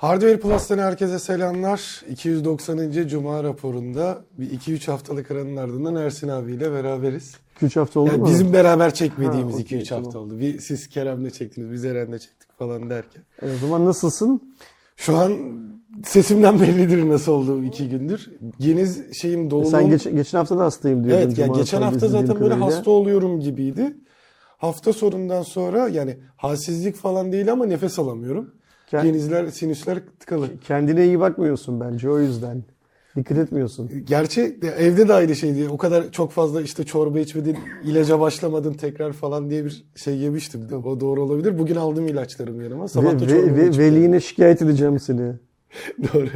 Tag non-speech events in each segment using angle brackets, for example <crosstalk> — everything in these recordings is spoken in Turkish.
Hardware Plus'tan herkese selamlar. 290. Cuma raporunda bir 2-3 haftalık aranın ardından Ersin abiyle beraberiz. 2-3 hafta oldu Yani mu? bizim beraber çekmediğimiz Ha, 2-3 okey, hafta tamam. oldu. Bir siz Kerem'le çektiniz, biz Eren'le çektik falan derken. E, o zaman nasılsın? Şu an sesimden bellidir nasıl olduğum iki gündür. Geniz şeyim dolu. Sen geç, geçen hafta da hastayım diyordun. Evet ya Cuma geçen hafta zaten böyle kadarıyla. hasta oluyorum gibiydi. Hafta sonundan sonra yani halsizlik falan değil ama nefes alamıyorum. Kend- Genizler, sinüsler tıkalı. Kendine iyi bakmıyorsun bence o yüzden. Dikkat etmiyorsun. Gerçi de evde de aynı şeydi. O kadar çok fazla işte çorba içmedin, ilaca başlamadın tekrar falan diye bir şey yemiştim. O doğru olabilir. Bugün aldım ilaçlarımı yanıma. Sabah da Ve, çorba ve, ve veline şikayet edeceğim seni. <laughs> Doğru.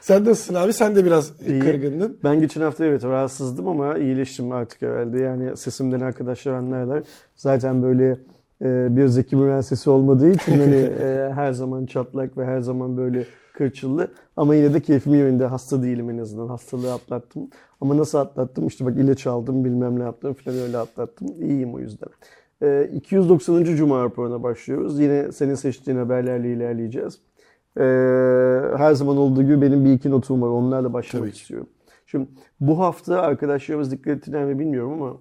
Sen nasılsın abi? Sen de biraz İyi. kırgındın. Ben geçen hafta evet rahatsızdım ama iyileştim artık herhalde. Yani sesimden arkadaşlar anlarlar. Zaten böyle e, bir Zeki Müren sesi olmadığı için <laughs> hani e, her zaman çatlak ve her zaman böyle kırçıllı. Ama yine de keyfim yerinde. Hasta değilim en azından. Hastalığı atlattım. Ama nasıl atlattım? İşte bak ilaç aldım bilmem ne yaptım falan öyle atlattım. İyiyim o yüzden. E, 290. Cuma raporuna başlıyoruz. Yine senin seçtiğin haberlerle ilerleyeceğiz. E, her zaman olduğu gibi benim bir iki notum var. Onlarla başlamak Tabii istiyorum. Şimdi bu hafta arkadaşlarımız dikkat ettiler mi bilmiyorum ama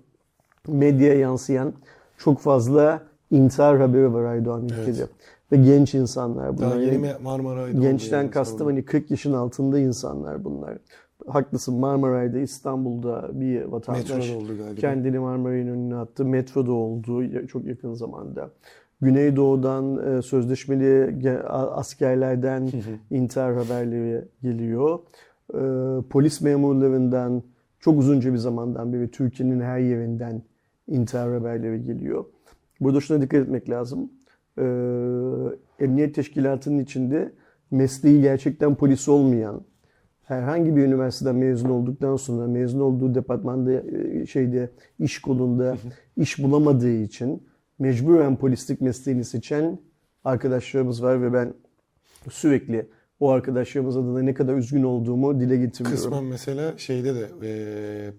medyaya yansıyan çok fazla intihar haberi var Aydoğan ülkede. Ve genç insanlar bunlar. Daha yeni Marmaray'da oldu Gençten kastım hani 40 yaşın altında insanlar bunlar. Haklısın Marmaray'da İstanbul'da bir vatandaş Metroda oldu galiba. kendini Marmaray'ın önüne attı. Metroda oldu çok yakın zamanda. Güneydoğu'dan e, sözleşmeli askerlerden intihar haberleri geliyor. E, Polis memurlarından çok uzunca bir zamandan beri Türkiye'nin her yerinden intihar haberleri geliyor. Burada şuna dikkat etmek lazım. E, Emniyet teşkilatının içinde mesleği gerçekten polis olmayan, herhangi bir üniversiteden mezun olduktan sonra mezun olduğu departmanda e, şeyde iş kolunda iş bulamadığı için mecburen polislik mesleğini seçen arkadaşlarımız var ve ben sürekli o arkadaşlarımız adına ne kadar üzgün olduğumu dile getiriyorum. Kısmen mesela şeyde de eee,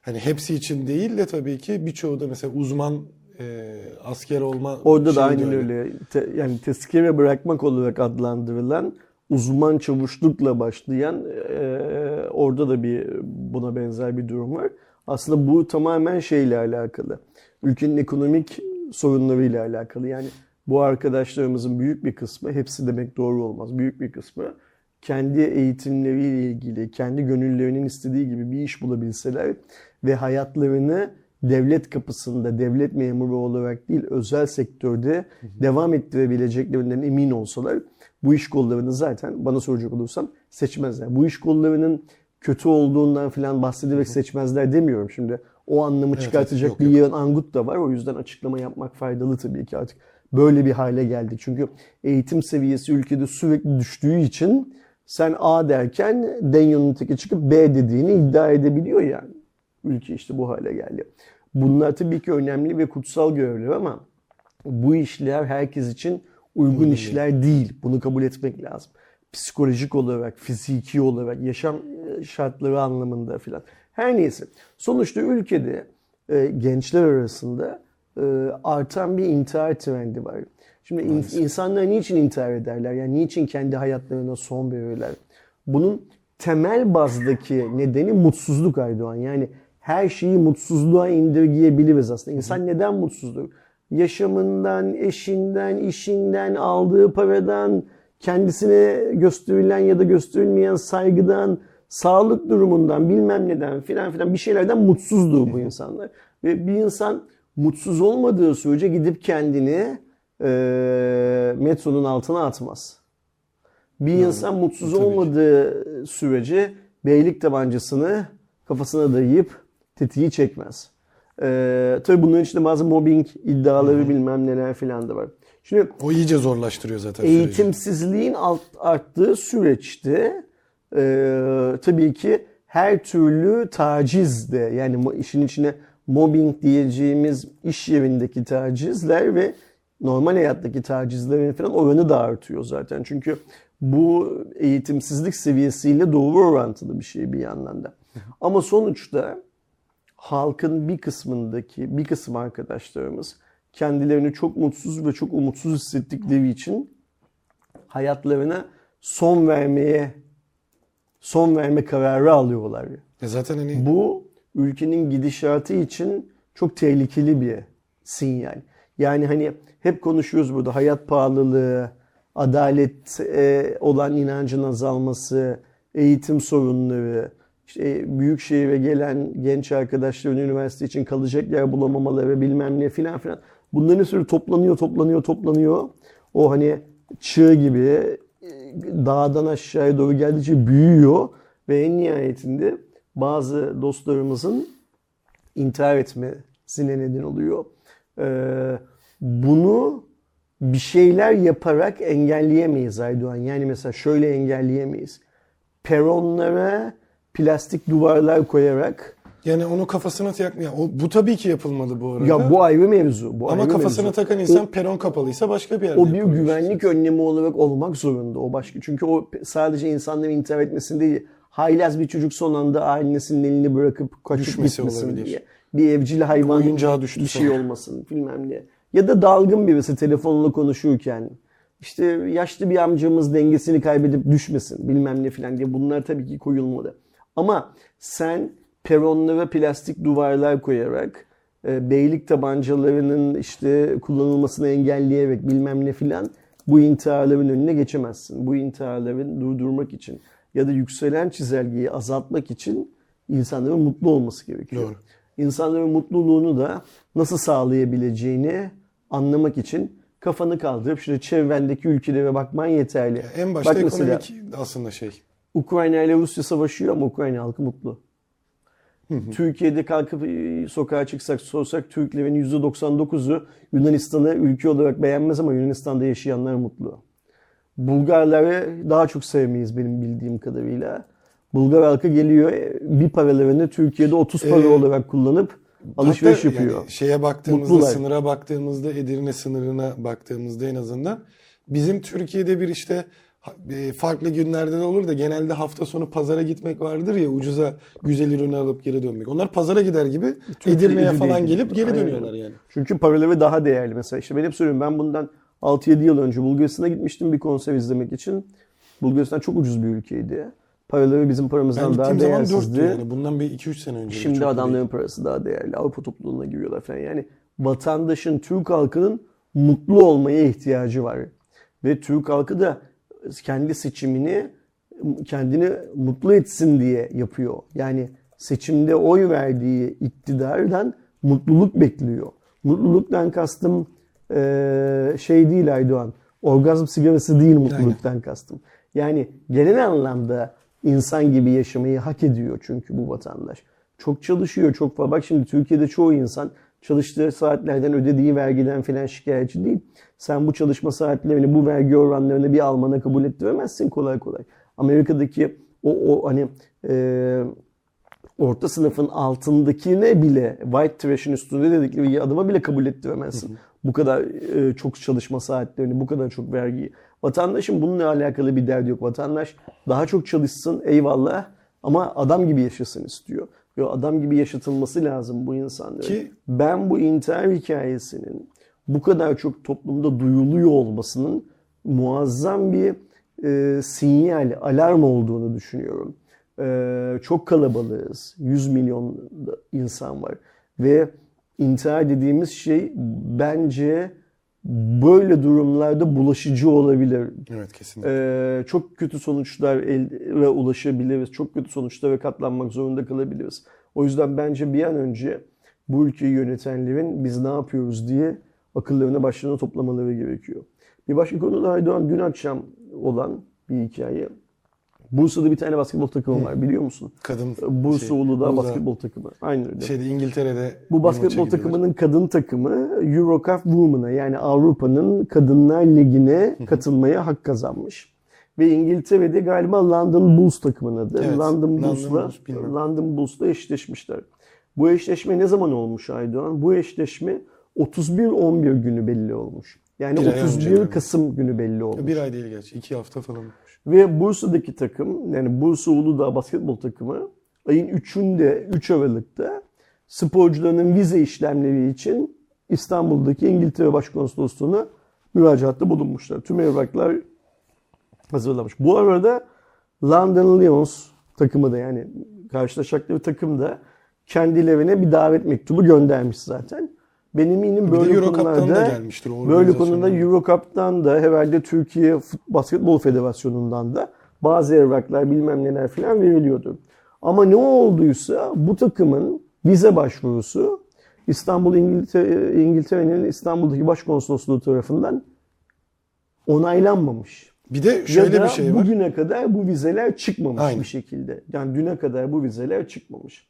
hani hepsi için değil de tabii ki birçoğu da mesela uzman eee, asker olma Orada da aynen öyle. Te- yani tezkere bırakmak olarak adlandırılan uzman çavuşlukla başlayan e, orada da bir buna benzer bir durum var. Aslında bu tamamen şeyle alakalı. Ülkenin ekonomik sorunlarıyla alakalı. Yani bu arkadaşlarımızın büyük bir kısmı, hepsi demek doğru olmaz. Büyük bir kısmı kendi eğitimleriyle ilgili, kendi gönüllerinin istediği gibi bir iş bulabilseler ve hayatlarını devlet kapısında, devlet memuru olarak değil, özel sektörde devam ettirebileceklerinden emin olsalar bu iş kollarını zaten bana soracak olursan seçmezler. Bu iş kollarının kötü olduğundan falan bahsederek seçmezler demiyorum şimdi. O anlamı Evet, çıkartacak evet, yok, bir yığın angut da var. O yüzden açıklama yapmak faydalı tabii ki artık. Böyle bir hale geldi. Çünkü eğitim seviyesi ülkede sürekli düştüğü için sen A derken Danyon'un teki çıkıp B dediğini iddia edebiliyor yani. Ülke işte bu hale geldi. Bunlar tabii ki önemli ve kutsal görevler ama bu işler herkes için uygun işler değil. Bunu kabul etmek lazım. Psikolojik olarak, fiziki olarak, yaşam e, şartları anlamında filan. Her neyse. Sonuçta ülkede e, gençler arasında e, artan bir intihar trendi var. Şimdi in- insanlar niçin intihar ederler? Yani niçin kendi hayatlarına son verirler? Bunun temel bazdaki nedeni mutsuzluk Aydoğan. Yani her şeyi mutsuzluğa indirgeyebiliriz aslında. İnsan neden mutsuzdur? Yaşamından, eşinden, işinden, aldığı paradan, kendisine gösterilen ya da gösterilmeyen saygıdan, sağlık durumundan, bilmem neden filan filan bir şeylerden mutsuzdur bu insanlar. Ve bir insan mutsuz olmadığı sürece gidip kendini eee, metronun altına atmaz. Bir insan mutsuz tabii ki. olmadığı sürece beylik tabancasını kafasına dayayıp tetiği çekmez. Ee, tabii bunların içinde bazı mobbing iddiaları bilmem neler filan da var. Şimdi O iyice zorlaştırıyor zaten süreci. eğitimsizliğin alt, arttığı süreçte e, tabii ki her türlü taciz de yani işin içine mobbing diyeceğimiz iş yerindeki tacizler ve normal hayattaki tacizlerin falan oranı da artıyor zaten. Çünkü bu eğitimsizlik seviyesiyle doğru orantılı bir şey bir yandan da. Ama sonuçta halkın bir kısmındaki bir kısım arkadaşlarımız kendilerini çok mutsuz ve çok umutsuz hissettikleri için hayatlarına son vermeye son verme kararı alıyorlar. E zaten hani Bu ülkenin gidişatı için çok tehlikeli bir sinyal. Yani hani hep konuşuyoruz burada hayat pahalılığı, adalet e, olan inancın azalması, eğitim sorunları, işte büyük şehire gelen genç arkadaşların üniversite için kalacak yer bulamamaları bilmem ne filan filan. Bunların sürü toplanıyor, toplanıyor, toplanıyor. O hani çığ gibi e, dağdan aşağıya doğru geldikçe büyüyor ve en nihayetinde bazı dostlarımızın intihar etmesine neden oluyor. Ee, bunu bir şeyler yaparak engelleyemeyiz Aydoğan. Yani mesela şöyle engelleyemeyiz. Peronlara plastik duvarlar koyarak yani onu kafasına tak ya o bu tabii ki yapılmalı bu arada. ya bu ayrı mevzu. Bu Ama ayrı kafasına mevzu. takan insan peron kapalıysa başka bir yerde O bir güvenlik önlemi olarak olmak zorunda. O başka. Çünkü o sadece insanların intihar etmesini değil. Haylaz bir çocuk son anda ailesinin elini bırakıp kaçıp Düşmesi gitmesin olabilir. diye. Bir evcil hayvan Oyuncağı düştü bir şey sonra. olmasın bilmem ne. Ya da dalgın birisi telefonla konuşurken işte yaşlı bir amcamız dengesini kaybedip düşmesin bilmem ne filan diye bunlar tabii ki koyulmalı. Ama sen peronlara plastik duvarlar koyarak e, beylik tabancalarının işte kullanılmasını engelleyerek bilmem ne filan bu intiharların önüne geçemezsin. Bu intiharların durdurmak için ya da yükselen çizelgeyi azaltmak için insanların mutlu olması gerekiyor. Doğru. İnsanların mutluluğunu da nasıl sağlayabileceğini anlamak için kafanı kaldırıp şöyle çevrendeki ülkelere bakman yeterli. En başta Bak mesela ekonomik aslında şey. Ukrayna ile Rusya savaşıyor ama Ukrayna halkı mutlu. Türkiye'de kalkıp e, sokağa çıksak sorsak Türklerin %99'u Yunanistan'ı ülke olarak beğenmez ama Yunanistan'da yaşayanlar mutlu. Bulgarları daha çok sevmeyiz benim bildiğim kadarıyla. Bulgar halkı geliyor e, bir paralarını Türkiye'de 30 para Ee, olarak kullanıp alışveriş yapıyor. Yani şeye baktığımızda, Mutlular. sınıra baktığımızda, Edirne sınırına baktığımızda en azından bizim Türkiye'de bir işte farklı günlerde de olur da genelde hafta sonu pazara gitmek vardır ya ucuza güzel ürünü alıp geri dönmek. Onlar pazara gider gibi Edirne'ye Edirne'ye falan gidiyor. gelip geri Aynen. dönüyorlar yani. Çünkü paraları daha değerli. Mesela işte ben hep söylüyorum ben bundan 6-7 yıl önce Bulgaristan'a gitmiştim bir konser izlemek için. Bulgaristan çok ucuz bir ülkeydi. Paraları bizim Ben paramızdan daha zaman 4'tü değersizdi. yani. Bundan bir 2-3 sene önce. Şimdi adamların değil. parası daha değerli. Avrupa topluluğuna giriyorlar falan. Yani vatandaşın, Türk halkının mutlu olmaya ihtiyacı var. Ve Türk halkı da kendi seçimini kendini mutlu etsin diye yapıyor. Yani seçimde oy verdiği iktidardan mutluluk bekliyor. Mutluluktan kastım eee, şey değil Aydoğan. Orgazm sigarası değil mutluluktan kastım. Yani genel anlamda insan gibi yaşamayı hak ediyor çünkü bu vatandaş. Çok çalışıyor, çok. Bak şimdi Türkiye'de çoğu insan çalıştığı saatlerden ödediği vergiden filan şikayetçi değil. Sen bu çalışma saatlerini, bu vergi oranlarını bir Alman'a kabul ettiremezsin kolay kolay. Amerika'daki o, o hani e, orta sınıfın altındakine bile white trash'in üstünde dedikleri adıma bile kabul ettiremezsin. Bu kadar e, çok çalışma saatlerini, bu kadar çok vergiyi. Vatandaşın bununla alakalı bir derdi yok. Vatandaş daha çok çalışsın eyvallah ama adam gibi yaşasın istiyor. Ve adam gibi yaşatılması lazım bu insanların. Ki- ben bu intihar hikayesinin bu kadar çok toplumda duyuluyor olmasının muazzam bir e, sinyal, alarm olduğunu düşünüyorum. E, çok kalabalığız. 100 milyon insan var. Ve intihar dediğimiz şey bence böyle durumlarda bulaşıcı olabilir. Evet kesinlikle. Ee, çok kötü sonuçlar elde ulaşabiliriz. Çok kötü sonuçlara katlanmak zorunda kalabiliriz. O yüzden bence bir an önce bu ülkeyi yönetenlerin biz ne yapıyoruz diye akıllarını başlarına toplamaları gerekiyor. Bir başka konu da Aydoğan dün akşam olan bir hikaye. Bursa'da bir tane basketbol takımı var biliyor musun? Kadın Bursa şey, Uludağ Uludağ- basketbol takımı. Aynı öyle. Şeyde İngiltere'de Bu basketbol takımının kadın takımı Eurocup Women'a yani Avrupa'nın Kadınlar Ligi'ne katılmaya hak kazanmış. Ve İngiltere'de galiba London Bulls takımının adı. Evet, London Bulls'la Bulls. London Bulls'la eşleşmişler. Bu eşleşme ne zaman olmuş Aydoğan? Bu eşleşme 31-11 günü belli olmuş. Yani Bir ay önce 31 galiba. Kasım günü belli olmuş. Bir ay değil gerçi. iki hafta falan. Ve Bursa'daki takım yani Bursa Uludağ basketbol takımı ayın 3'ünde 3 Aralık'ta sporcularının vize işlemleri için İstanbul'daki İngiltere Başkonsolosluğu'na müracaatta bulunmuşlar. Tüm evraklar hazırlamış. Bu arada London Lions takımı da yani karşılaşacakları takım da kendilerine bir davet mektubu göndermiş zaten. Benim eminim böyle Euro konularda gelmiştir böyle konuda Euro Cup'tan da herhalde Türkiye Basketbol Federasyonu'ndan da bazı evraklar bilmem neler falan veriliyordu. Ama ne olduysa bu takımın vize başvurusu İstanbul İngiltere, İngiltere'nin İstanbul'daki başkonsolosluğu tarafından onaylanmamış. Bir de şöyle ya da bir şey var. bugüne kadar bu vizeler çıkmamış Aynen. bir şekilde. Yani düne kadar bu vizeler çıkmamış.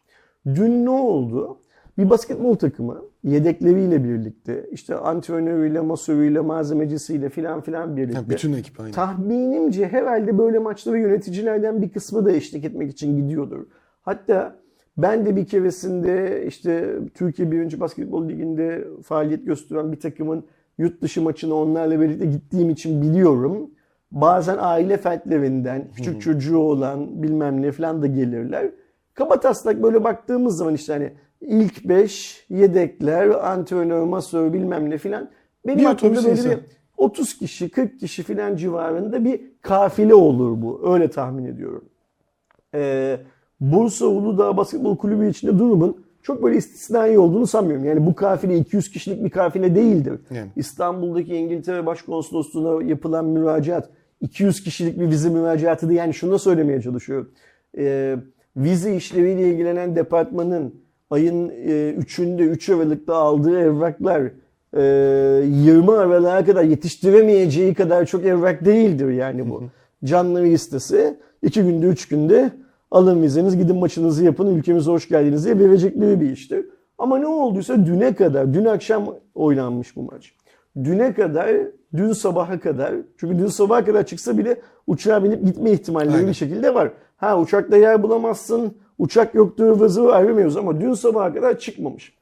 Dün ne oldu? Bir basketbol takımı yedekleriyle birlikte işte antrenörüyle, masörüyle, malzemecisiyle filan filan birlikte. Ha, bütün ekip aynı. Tahminimce herhalde böyle maçlara yöneticilerden bir kısmı da eşlik etmek için gidiyordur. Hatta ben de bir keresinde işte Türkiye 1. Basketbol Ligi'nde faaliyet gösteren bir takımın yurt dışı maçına onlarla birlikte gittiğim için biliyorum. Bazen aile fertlerinden, küçük çocuğu olan bilmem ne falan da gelirler. Kabataslak böyle baktığımız zaman işte hani ilk 5 yedekler, antrenör, masör bilmem ne filan. Benim Bir aklımda böyle insan. bir 30 kişi, 40 kişi filan civarında bir kafile olur bu. Öyle tahmin ediyorum. Ee, Bursa Uludağ Basketbol Kulübü içinde durumun çok böyle istisnai olduğunu sanmıyorum. Yani bu kafile 200 kişilik bir kafile değildir. Yani. İstanbul'daki İngiltere Başkonsolosluğu'na yapılan müracaat 200 kişilik bir vize müracaatı değil. Yani şunu da söylemeye çalışıyorum. Ee, vize işleriyle ilgilenen departmanın ayın e, 3'ünde 3 Aralık'ta aldığı evraklar e, 20 Aralık'a kadar yetiştiremeyeceği kadar çok evrak değildir yani bu. Canlı listesi 2 günde 3 günde alın vizeniz gidin maçınızı yapın ülkemize hoş geldiniz diye verecekleri bir iştir. Ama ne olduysa düne kadar, dün akşam oynanmış bu maç. Düne kadar, dün sabaha kadar, çünkü dün sabaha kadar çıksa bile uçağa binip gitme ihtimalleri Aynen. bir şekilde var. Ha uçakta yer bulamazsın, uçak yoktur vızı ayrılmıyoruz ama dün sabaha kadar çıkmamış.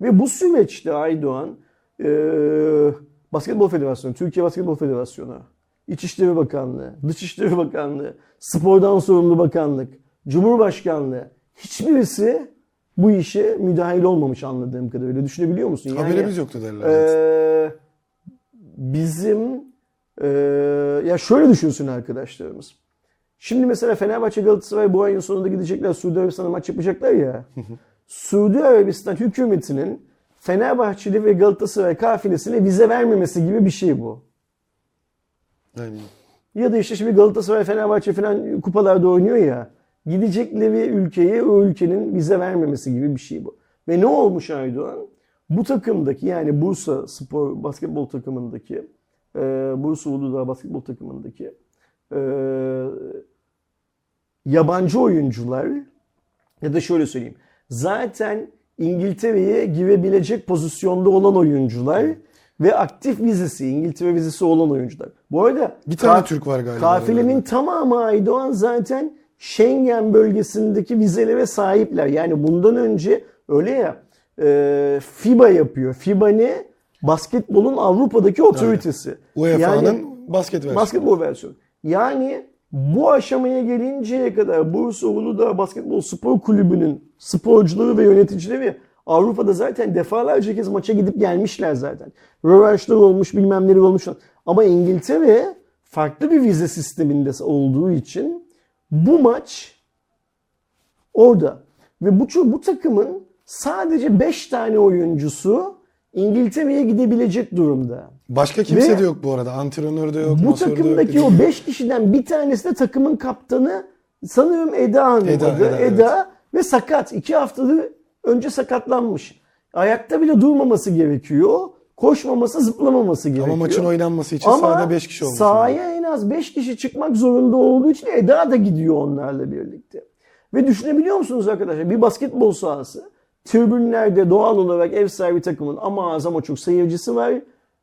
Ve bu süreçte Aydoğan, eee Basketbol Federasyonu, Türkiye Basketbol Federasyonu, İçişleri Bakanlığı, Dışişleri Bakanlığı, Spordan Sorumlu Bakanlık, Cumhurbaşkanlığı hiçbirisi bu işe müdahil olmamış anladığım kadarıyla. Düşünebiliyor musun? Yani, Haberimiz yoktu derler. ee, bizim ee, ya şöyle düşünsün arkadaşlarımız. Şimdi mesela Fenerbahçe Galatasaray bu ayın sonunda gidecekler Suudi Arabistan'a maç yapacaklar ya. Suudi Arabistan hükümetinin Fenerbahçeli ve Galatasaray kafilesine vize vermemesi gibi bir şey bu. Aynen. Ya da işte şimdi Galatasaray, Fenerbahçe falan kupalarda oynuyor ya. Gidecekleri ülkeye o ülkenin vize vermemesi gibi bir şey bu. Ve ne olmuş Aydoğan? Bu takımdaki yani Bursa Spor basketbol takımındaki Bursa Uludağ basketbol takımındaki e, yabancı oyuncular ya da şöyle söyleyeyim. Zaten İngiltere'ye girebilecek pozisyonda olan oyuncular ve aktif vizesi, İngiltere vizesi olan oyuncular. Bu arada Bir tane Türk var galiba. Kafilenin tamamı Aydoğan zaten Schengen bölgesindeki vizelere sahipler. Yani bundan önce öyle ya e, FIBA yapıyor. FIBA ne? Basketbolun Avrupa'daki otoritesi. UEFA'nın Yani- basket versiyonu. Basketbol versiyonu. Yani bu aşamaya gelinceye kadar Bursa Uludağ Basketbol Spor Kulübü'nün sporcuları ve yöneticileri Avrupa'da zaten defalarca kez maça gidip gelmişler zaten. Rövanşlar olmuş bilmem neler olmuş. Ama İngiltere farklı bir vize sisteminde olduğu için bu maç orada. Ve bu, bu takımın sadece 5 tane oyuncusu İngiltere'ye gidebilecek durumda. Başka kimse Ve- de yok bu arada. Antrenör de yok, Bu yok. takımdaki dediğim o gibi. 5 kişiden bir tanesi de takımın kaptanı sanırım Eda Hanım Eda, adı. Eda, Eda, ve sakat. 2 haftadır önce sakatlanmış. Ayakta bile durmaması gerekiyor. Koşmaması, zıplamaması gerekiyor. Ama maçın oynanması için Ama sahada 5 kişi olması lazım. sahaya en az 5 kişi çıkmak zorunda olduğu için Eda da gidiyor onlarla birlikte. Ve düşünebiliyor musunuz arkadaşlar? Bir basketbol sahası. Tribünlerde doğal olarak ev sahibi takımın ama az ama çok seyircisi var.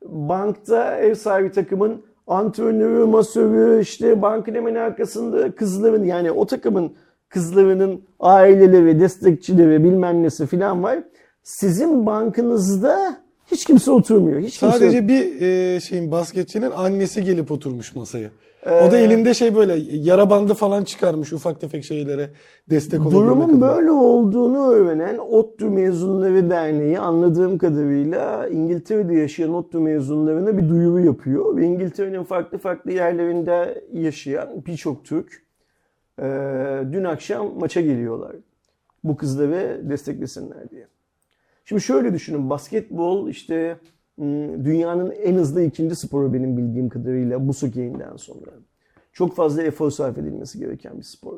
Bankta ev sahibi takımın antrenörü, masörü, işte bankın hemen arkasında kızların yani o takımın kızlarının aileleri, destekçileri bilmem nesi filan var. Sizin bankınızda Hiç kimse oturmuyor. Hiç kimse Sadece bir e, şeyin basketçinin annesi gelip oturmuş masaya. O da elinde şey böyle yara bandı falan çıkarmış ufak tefek şeylere destek olabilmek Durumun böyle olduğunu öğrenen ODTÜ Mezunları Derneği anladığım kadarıyla İngiltere'de yaşayan ODTÜ mezunlarına bir duyuru yapıyor. Ve İngiltere'nin farklı farklı yerlerinde yaşayan birçok Türk e, dün akşam maça geliyorlar. Bu kızları desteklesinler diye. Şimdi şöyle düşünün basketbol işte m, dünyanın en hızlı ikinci sporu benim bildiğim kadarıyla bu sokeyinden sonra. Çok fazla efor sarf edilmesi gereken bir spor.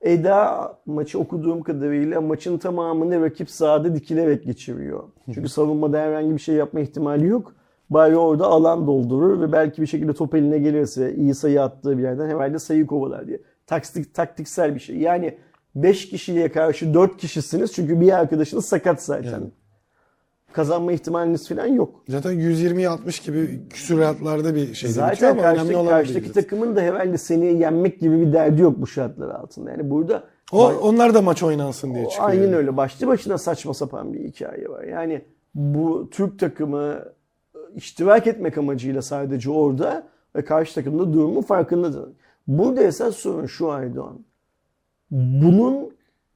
Eda maçı okuduğum kadarıyla maçın tamamını rakip sahada dikilerek geçiriyor. Çünkü savunmada herhangi bir şey yapma ihtimali yok. Bari orada alan doldurur ve belki bir şekilde top eline gelirse iyi sayı attığı bir yerden herhalde sayı kovalar diye. Taktik, taktiksel bir şey. Yani 5 kişiye karşı 4 kişisiniz çünkü bir arkadaşınız sakat zaten. Yani. Kazanma ihtimaliniz falan yok. Zaten 120'ye 60 gibi küsuratlarda bir şey Zaten ama önemli karşıdaki, olan karşıdaki takımın da herhalde seni yenmek gibi bir derdi yok bu şartlar altında. Yani burada O, onlar da maç oynansın diye çıkıyor. Aynen yani. öyle. Başlı başına saçma sapan bir hikaye var. Yani bu Türk takımı iştirak etmek amacıyla sadece orada ve karşı takımda durumun farkındadır. Burada esas sorun şu Aydoğan. Bunun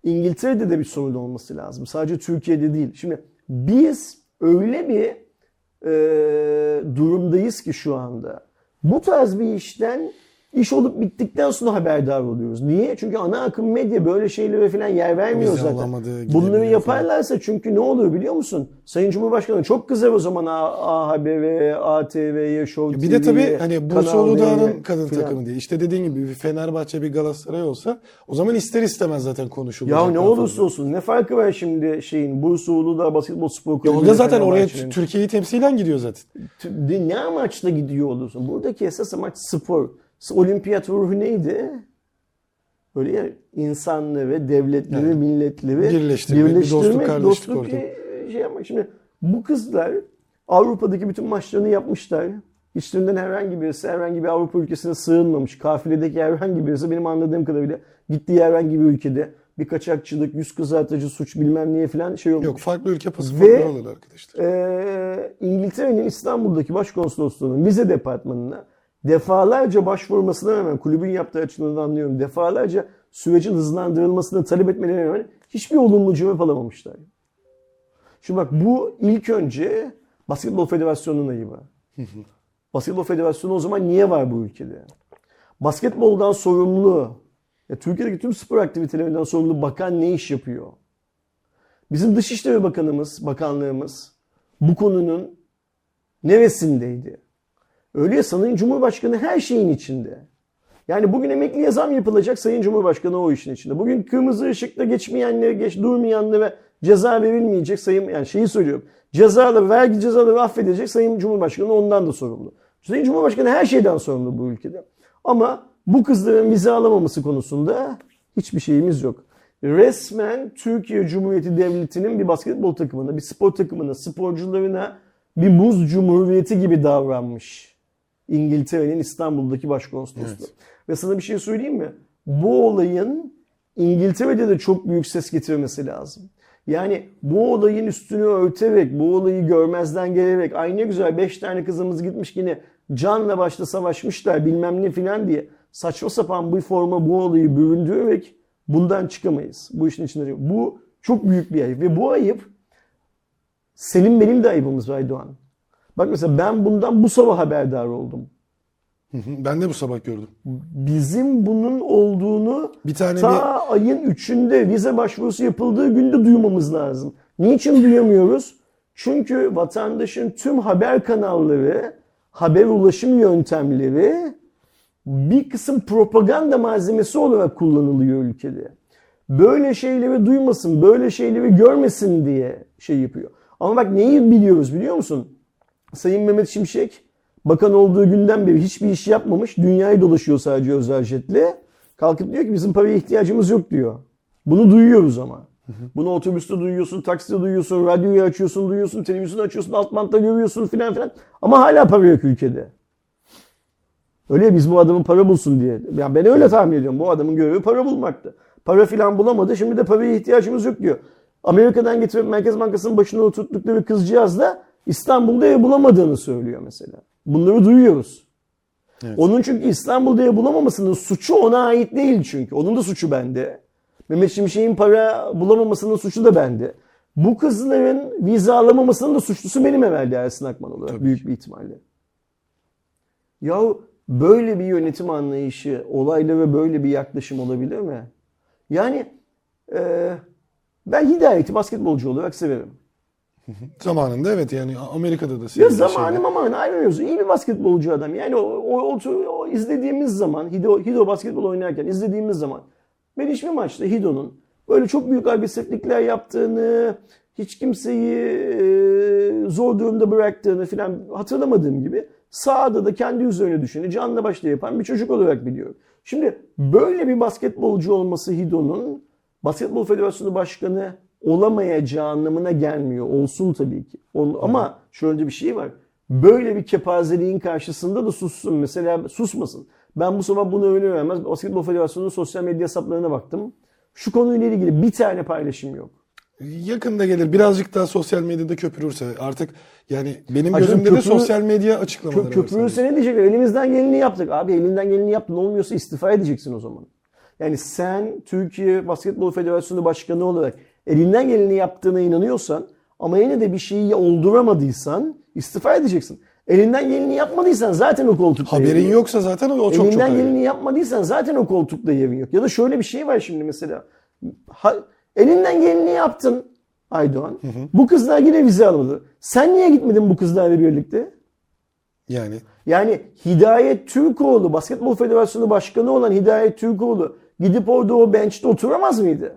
İngiltere'de de bir sorun olması lazım. Sadece Türkiye'de değil. Şimdi biz öyle bir e, durumdayız ki şu anda. Bu tarz bir işten iş olup bittikten sonra haberdar oluyoruz. Niye? Çünkü ana akım medya böyle şeylere falan yer vermiyor Vize zaten. Bunları yaparlarsa çünkü ne olur biliyor musun? Sayın Cumhurbaşkanı çok kızar o zaman A, A Haber'e, ATV'ye, Show Bir de tabii TV'ye, hani Bursa Uludağ'ın kadın filan. takımı diye. İşte dediğin gibi bir Fenerbahçe bir Galatasaray olsa o zaman ister istemez zaten konuşulacak. Ya ne olursa fazla. olsun ne farkı var şimdi şeyin Bursa Uludağ Basketbol Spor Ya Kulübü o da zaten oraya? Türkiye'yi temsilen gidiyor zaten. Ne amaçla gidiyor olursun? Buradaki esas amaç spor. Olimpiyat ruhu neydi? Böyle ya insanları, devletleri, Yani milletleri birleştirmek, bir dostluk, birleştirmek, kardeşlik dostluk e, şey yapmak. Şimdi bu kızlar Avrupa'daki bütün maçlarını yapmışlar. İçlerinden herhangi birisi herhangi bir Avrupa ülkesine sığınmamış. Kafiledeki herhangi birisi benim anladığım kadarıyla gittiği herhangi bir ülkede bir kaçakçılık, yüz kızartıcı suç bilmem niye falan şey olmuş. Yok farklı ülke pasaportları Ve- alır arkadaşlar. Ee, İngiltere'nin İstanbul'daki başkonsolosluğunun vize departmanına defalarca başvurmasına rağmen kulübün yaptığı açıklamadan anlıyorum. Defalarca sürecin hızlandırılmasını talep etmelerine rağmen hiçbir olumlu cevap alamamışlar. Şimdi bak bu ilk önce Basketbol Federasyonu'nun ayıbı. <laughs> Basketbol Federasyonu o zaman niye var bu ülkede? Basketboldan sorumlu, ya Türkiye'deki tüm spor aktivitelerinden sorumlu bakan ne iş yapıyor? Bizim Dışişleri Bakanımız, bakanlığımız bu konunun neresindeydi? Öyle ya Sayın Cumhurbaşkanı her şeyin içinde. Yani bugün emekliye zam yapılacak Sayın Cumhurbaşkanı o işin içinde. Bugün kırmızı ışıkta geçmeyenlere, geç durmayanlara ceza verilmeyecek Sayın yani şeyi söylüyorum. Cezalı, vergi cezaları affedilecek Sayın Cumhurbaşkanı ondan da sorumlu. Sayın Cumhurbaşkanı her şeyden sorumlu bu ülkede. Ama bu kızların vize alamaması konusunda hiçbir şeyimiz yok. Resmen Türkiye Cumhuriyeti Devleti'nin bir basketbol takımına, bir spor takımına, sporcularına bir muz cumhuriyeti gibi davranmış. İngiltere'nin İstanbul'daki başkonsolosluğu. Ve sana bir şey söyleyeyim mi? Bu olayın İngiltere'de de çok büyük ses getirmesi lazım. Yani bu olayın üstünü örterek, bu olayı görmezden gelerek, ay ne güzel 5 tane kızımız gitmiş yine canla başla savaşmışlar bilmem ne filan diye saçma sapan bir forma bu olayı büründürerek bundan çıkamayız. Bu işin içinde. Bu çok büyük bir ayıp ve bu ayıp senin benim de ayıbımız Aydoğan. Bak mesela ben bundan bu sabah haberdar oldum. Ben de bu sabah gördüm. Bizim bunun olduğunu Bir tane ta bir ayın 3'ünde vize başvurusu yapıldığı günde duymamız lazım. Niçin duyamıyoruz? Çünkü vatandaşın tüm haber kanalları, haber ulaşım yöntemleri bir kısım propaganda malzemesi olarak kullanılıyor ülkede. Böyle şeyleri duymasın, böyle şeyleri görmesin diye şey yapıyor. Ama bak neyi biliyoruz biliyor musun? Sayın Mehmet Şimşek bakan olduğu günden beri hiçbir iş yapmamış. Dünyayı dolaşıyor sadece özel jetle. Kalkıp diyor ki bizim paraya ihtiyacımız yok diyor. Bunu duyuyoruz ama. Bunu otobüste duyuyorsun, takside duyuyorsun, radyoyu açıyorsun, duyuyorsun, televizyonu açıyorsun, alt bantta görüyorsun filan filan. Ama hala para yok ülkede. Öyle ya biz bu adamın para bulsun diye. Yani ben öyle tahmin ediyorum. Bu adamın görevi para bulmaktı. Para filan bulamadı. Şimdi de paraya ihtiyacımız yok diyor. Amerika'dan getirip Merkez Bankası'nın başına oturttukları kızcağız da İstanbul'da ev bulamadığını söylüyor mesela. Bunları duyuyoruz. Evet. Onun çünkü İstanbul'da ev bulamamasının suçu ona ait değil çünkü. Onun da suçu bende. Mehmet Şimşek'in para bulamamasının suçu da bende. Bu kızların vize alamamasının da suçlusu benim evvelde Ersin Akman olarak Tabii büyük bir ihtimalle. Yahu böyle bir yönetim anlayışı, olaylara böyle bir yaklaşım olabilir mi? Yani e, ben Hidayet'i basketbolcu olarak severim. Zamanında evet yani Amerika'da da Ya zamanı şeyler. aman ayrılıyoruz. İyi bir basketbolcu adam. Yani o, o, o, o izlediğimiz zaman Hido, Hido basketbol oynarken izlediğimiz zaman ben hiçbir maçta Hido'nun böyle çok büyük agresiflikler yaptığını, hiç kimseyi e, zor durumda bıraktığını falan hatırlamadığım gibi sahada da kendi üzerine düşeni canla başla yapan bir çocuk olarak biliyorum. Şimdi böyle bir basketbolcu olması Hido'nun Basketbol Federasyonu Başkanı olamayacağı anlamına gelmiyor. Olsun tabii ki. Ama şöyle bir şey var. Böyle bir kepazeliğin karşısında da sussun. Mesela susmasın. Ben bu sabah bunu öyle öğrenmez. Basketbol Federasyonu'nun sosyal medya hesaplarına baktım. Şu konuyla ilgili bir tane paylaşım yok. Yakında gelir. Birazcık daha sosyal medyada köpürürse artık yani benim Hayır, gözümde de sosyal medya açıklamaları Kö- köpürürse ne diyecekler? Elimizden geleni yaptık. Abi elinden geleni yaptın. Olmuyorsa istifa edeceksin o zaman. Yani sen Türkiye Basketbol Federasyonu Başkanı olarak elinden geleni yaptığına inanıyorsan ama yine de bir şeyi olduramadıysan istifa edeceksin. Elinden geleni yapmadıysan zaten o koltukta yerin Haberin yok. yoksa zaten o çok çok Elinden ayrı. geleni yapmadıysan zaten o koltukta yerin yok. Ya da şöyle bir şey var şimdi mesela. Ha, elinden geleni yaptın Aydoğan. Bu kızlar yine vize almadı. Sen niye gitmedin bu kızlarla birlikte? Yani Yani Hidayet Türkoğlu, Basketbol Federasyonu Başkanı olan Hidayet Türkoğlu gidip orada o bench'te oturamaz mıydı?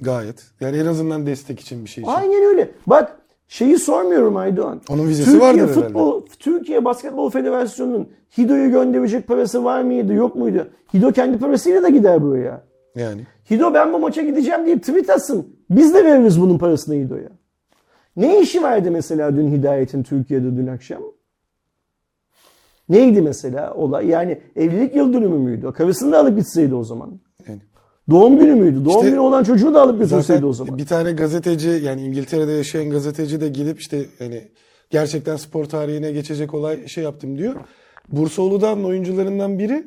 Gayet. Yani en azından destek için bir şey için. Aynen öyle. Bak şeyi sormuyorum Aydoğan. Onun vizesi Türkiye vardır herhalde. futbol, Türkiye Basketbol Federasyonu'nun Hido'yu gönderecek parası var mıydı yok muydu? Hido kendi parasıyla da gider buraya. Yani. Hido ben bu maça gideceğim diye tweet atsın. Biz de veririz bunun parasını Hido'ya. Ne işi vardı mesela dün Hidayet'in Türkiye'de dün akşam? Neydi mesela olay? Yani evlilik yıl dönümü müydü? Karısını da alıp gitseydi o zaman. Doğum günü müydü? Doğum İşte günü olan çocuğu da alıp götürseydi o zaman. bir tane gazeteci yani İngiltere'de yaşayan gazeteci de gidip işte hani gerçekten spor tarihine geçecek olay şey yaptım diyor. Bursaoğlu'dan oyuncularından biri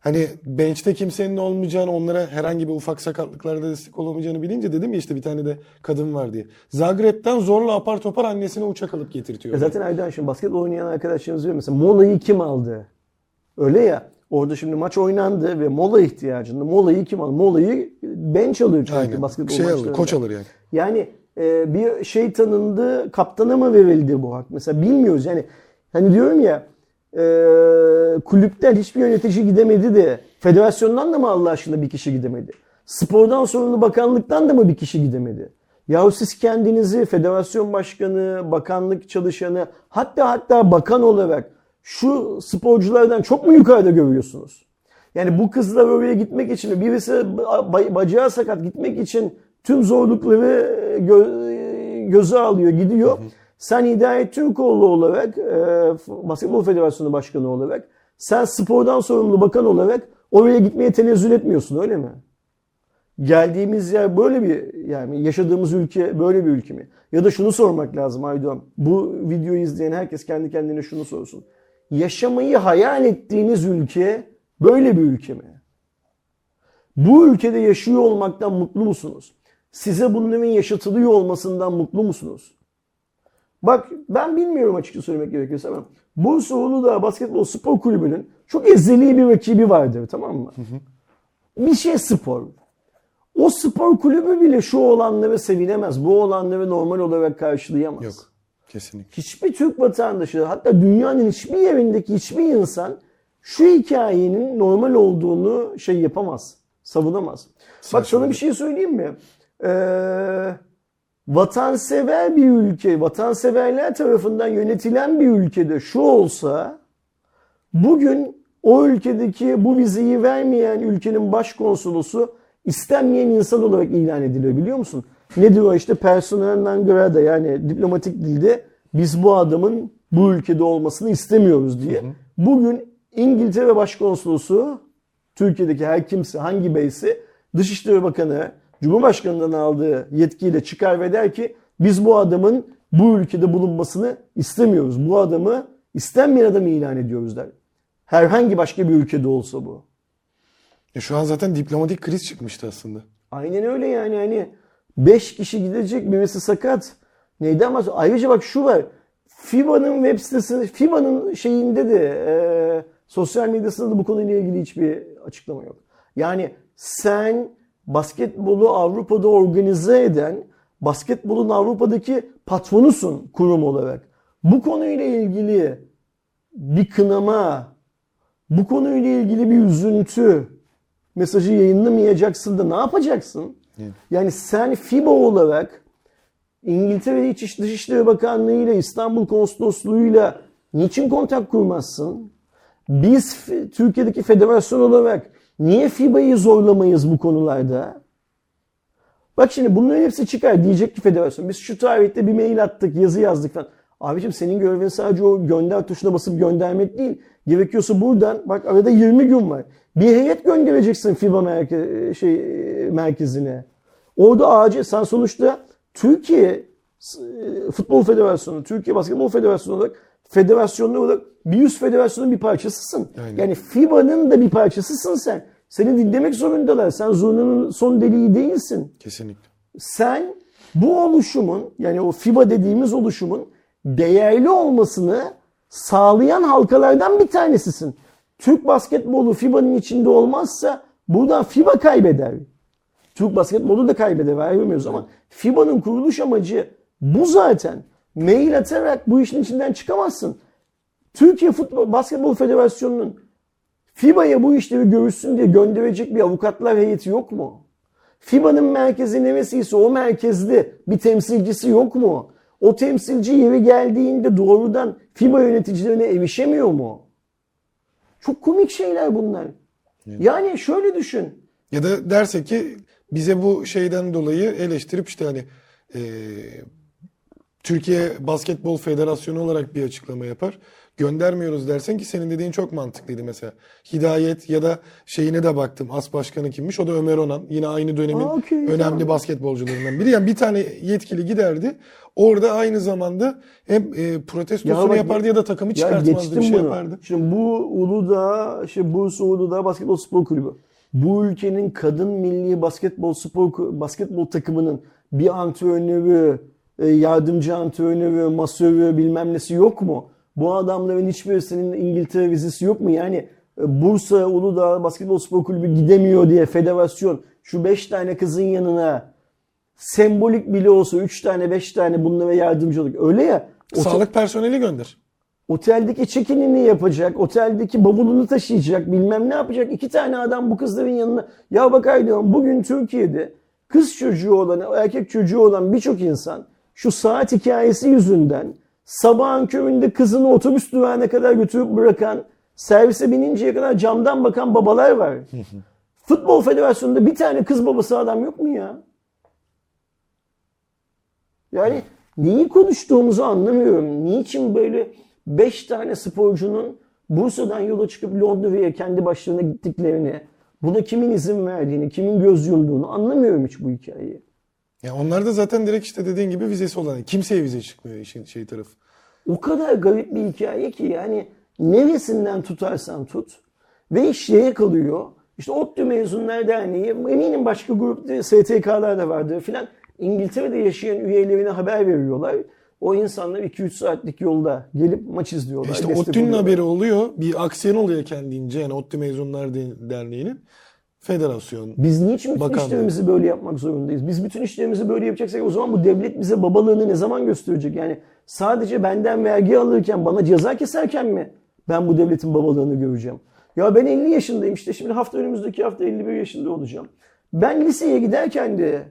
hani bench'te kimsenin olmayacağını onlara herhangi bir ufak sakatlıklarda destek olamayacağını bilince dedim ya işte bir tane de kadın var diye. Zagreb'den zorla apar topar annesine uçak alıp getirtiyor. Ya zaten Aydan şimdi basketbol oynayan arkadaşlarımız diyor mesela molayı kim aldı? Öyle ya. Orada şimdi maç oynandı ve mola ihtiyacında. Molayı kim aldı? Molayı bench alıyor çünkü Aynen. basketbol Şey alır, maçlarında. koç alır yani. Yani e, bir şey tanındı, kaptana mı verildi bu hak? Mesela bilmiyoruz. Yani hani diyorum ya e, kulüpten hiçbir yönetici gidemedi de federasyondan da mı Allah aşkına bir kişi gidemedi? Spordan sorumlu bakanlıktan da mı bir kişi gidemedi? Yahu siz kendinizi federasyon başkanı, bakanlık çalışanı hatta hatta bakan olarak şu sporculardan çok mu yukarıda görüyorsunuz? Yani bu kızlar oraya gitmek için birisi ba- bacağı sakat gitmek için tüm zorlukları gö- göze alıyor gidiyor. Sen Hidayet Türkoğlu olarak e, Basketbol Federasyonu Başkanı olarak sen spordan sorumlu bakan olarak oraya gitmeye tenezzül etmiyorsun öyle mi? Geldiğimiz yer böyle bir yani yaşadığımız ülke böyle bir ülke mi? Ya da şunu sormak lazım Aydoğan. Bu videoyu izleyen herkes kendi kendine şunu sorsun. Yaşamayı hayal ettiğiniz ülke böyle bir ülke mi? Bu ülkede yaşıyor olmaktan mutlu musunuz? Size bunların yaşatılıyor olmasından mutlu musunuz? Bak ben bilmiyorum açıkça söylemek gerekirse ama Bursa Uludağ Basketbol Spor Kulübü'nün çok ezeli bir rakibi vardır tamam mı? Bir şey spor. O spor kulübü bile şu olanları sevinemez. Bu olanları normal olarak karşılayamaz. Yok. Kesinlikle. Hiçbir Türk vatandaşı hatta dünyanın hiçbir yerindeki hiçbir insan şu hikayenin normal olduğunu şey yapamaz. Savunamaz. Bak sana bir şey söyleyeyim mi? Ee, vatansever bir ülke, vatanseverler tarafından yönetilen bir ülkede şu olsa bugün o ülkedeki bu vizeyi vermeyen ülkenin başkonsolosu istenmeyen insan olarak ilan ediliyor biliyor musun? Ne diyor işte persona non grata yani diplomatik dilde biz bu adamın bu ülkede olmasını istemiyoruz diye. Bugün İngiltere Başkonsolosu Türkiye'deki her kimse hangi beyse Dışişleri Bakanı Cumhurbaşkanı'ndan aldığı yetkiyle çıkar ve der ki Biz bu adamın bu ülkede bulunmasını istemiyoruz. Bu adamı istenmeyen adam ilan ediyoruz der. Herhangi başka bir ülkede olsa bu. Ya şu an zaten diplomatik kriz çıkmıştı aslında. Aynen öyle yani hani 5 kişi gidecek birisi sakat. Neyden bahsediyor? Ayrıca bak şu var. FIBA'nın web sitesinde, FIBA'nın şeyinde de e, sosyal medyasında da bu konuyla ilgili hiçbir açıklama yok. Yani sen basketbolu Avrupa'da organize eden, basketbolun Avrupa'daki patronusun kurum olarak. Bu konuyla ilgili bir kınama, bu konuyla ilgili bir üzüntü mesajı yayınlamayacaksın da ne yapacaksın? Yani sen FIBA olarak İngiltere İç Dışişleri Bakanlığı ile İstanbul Konsolosluğu'yla niçin kontak kurmazsın? Biz Türkiye'deki federasyon olarak niye FIBA'yı zorlamayız bu konularda? Bak şimdi bunların hepsi çıkar. Diyecek ki federasyon biz şu tarihte bir mail attık, yazı yazdık falan. Abicim senin görevin sadece o gönder tuşuna basıp göndermek değil. Gerekiyorsa buradan bak arada 20 gün var. Bir heyet göndereceksin FIBA merke, şey, e, merkezine. Orada acil sen sonuçta Türkiye e, Futbol Federasyonu, Türkiye Basketbol Federasyonu olarak federasyonlar olarak bir üst federasyonun bir parçasısın. Aynen. Yani FIBA'nın da bir parçasısın sen. Seni dinlemek zorundalar. Sen zurnanın son deliği değilsin Kesinlikle. sen bu oluşumun yani o FIBA dediğimiz oluşumun değerli olmasını sağlayan halkalardan bir tanesisin. Türk basketbolu FIBA'nın içinde olmazsa buradan FIBA kaybeder. Türk basketbolu da kaybeder vermiyoruz ama FIBA'nın kuruluş amacı bu zaten. Mail atarak bu işin içinden çıkamazsın. Türkiye Futbol Basketbol Federasyonu'nun FIBA'ya bu işleri görüşsün diye gönderecek bir avukatlar heyeti yok mu? FIBA'nın merkezi neresiyse o merkezde bir temsilcisi yok mu? O temsilci yeri geldiğinde doğrudan FIBA yöneticilerine erişemiyor mu? Çok komik şeyler bunlar. Yani şöyle düşün. Ya da derse ki bize bu şeyden dolayı eleştirip işte hani e, Türkiye Basketbol Federasyonu olarak bir açıklama yapar. Göndermiyoruz dersen ki senin dediğin çok mantıklıydı mesela. Hidayet ya da şeyine de baktım. As başkanı kimmiş? O da Ömer Onan. Yine aynı dönemin Aa, okey, önemli tamam. basketbolcularından biri. Yani bir tane yetkili giderdi. Orada aynı zamanda hem e, protestosunu bak- yapardı ya da takımı Ya çıkartmazdı. geçtim Bir şey bunu. yapardı. Şimdi bu Uludağ, işte Bursa Uludağ Basketbol Spor Kulübü. Bu ülkenin kadın milli basketbol spor basketbol takımının bir antrenörü, e, yardımcı antrenörü, masörü bilmem nesi yok mu? Bu adamların hiçbirisinin İngiltere vizesi yok mu? Yani e, Bursa Uludağ Basketbol Spor Kulübü gidemiyor diye federasyon şu 5 tane kızın yanına sembolik bile olsa 3 tane 5 tane bunlara yardımcılık. Öyle ya. o- Sağlık personeli gönder. Oteldeki check-in'ini yapacak, oteldeki bavulunu taşıyacak, bilmem ne yapacak. İki tane adam bu kızların yanına. Ya bak Aydoğan bugün Türkiye'de kız çocuğu olan, erkek çocuğu olan birçok insan şu saat hikayesi yüzünden sabahın köründe kızını otobüs durağına kadar götürüp bırakan, servise bininceye kadar camdan bakan babalar var. Futbol Federasyonu'nda bir tane kız babası adam yok mu ya? Yani neyi konuştuğumuzu anlamıyorum. Niçin böyle 5 tane sporcunun Bursa'dan yola çıkıp Londra'ya kendi başlarına gittiklerini, buna kimin izin verdiğini, kimin göz yumduğunu anlamıyorum hiç bu hikayeyi. Ya onlar da zaten direkt işte dediğin gibi vizesi olan. Kimseye vize çıkmıyor işin şey tarafı. O kadar garip bir hikaye ki yani neresinden tutarsan tut ve iş şeye kalıyor. İşte ODTÜ Mezunlar Derneği, eminim başka grup STK'lar da vardır filan. İngiltere'de yaşayan üyelerine haber veriyorlar. O insanlar 2-3 saatlik yolda gelip maç izliyorlar. İşte oluyorlar. haberi oluyor. Bir aksiyon oluyor kendince. Yani ODTÜ Mezunlar De- Derneği'nin federasyon. Biz niçin bütün Bakanlığı. işlerimizi böyle yapmak zorundayız? Biz bütün işlerimizi böyle yapacaksak o zaman bu devlet bize babalığını ne zaman gösterecek? Yani sadece benden vergi alırken bana ceza keserken mi ben bu devletin babalığını göreceğim? Ya ben 50 yaşındayım işte şimdi hafta önümüzdeki hafta 51 yaşında olacağım. Ben liseye giderken de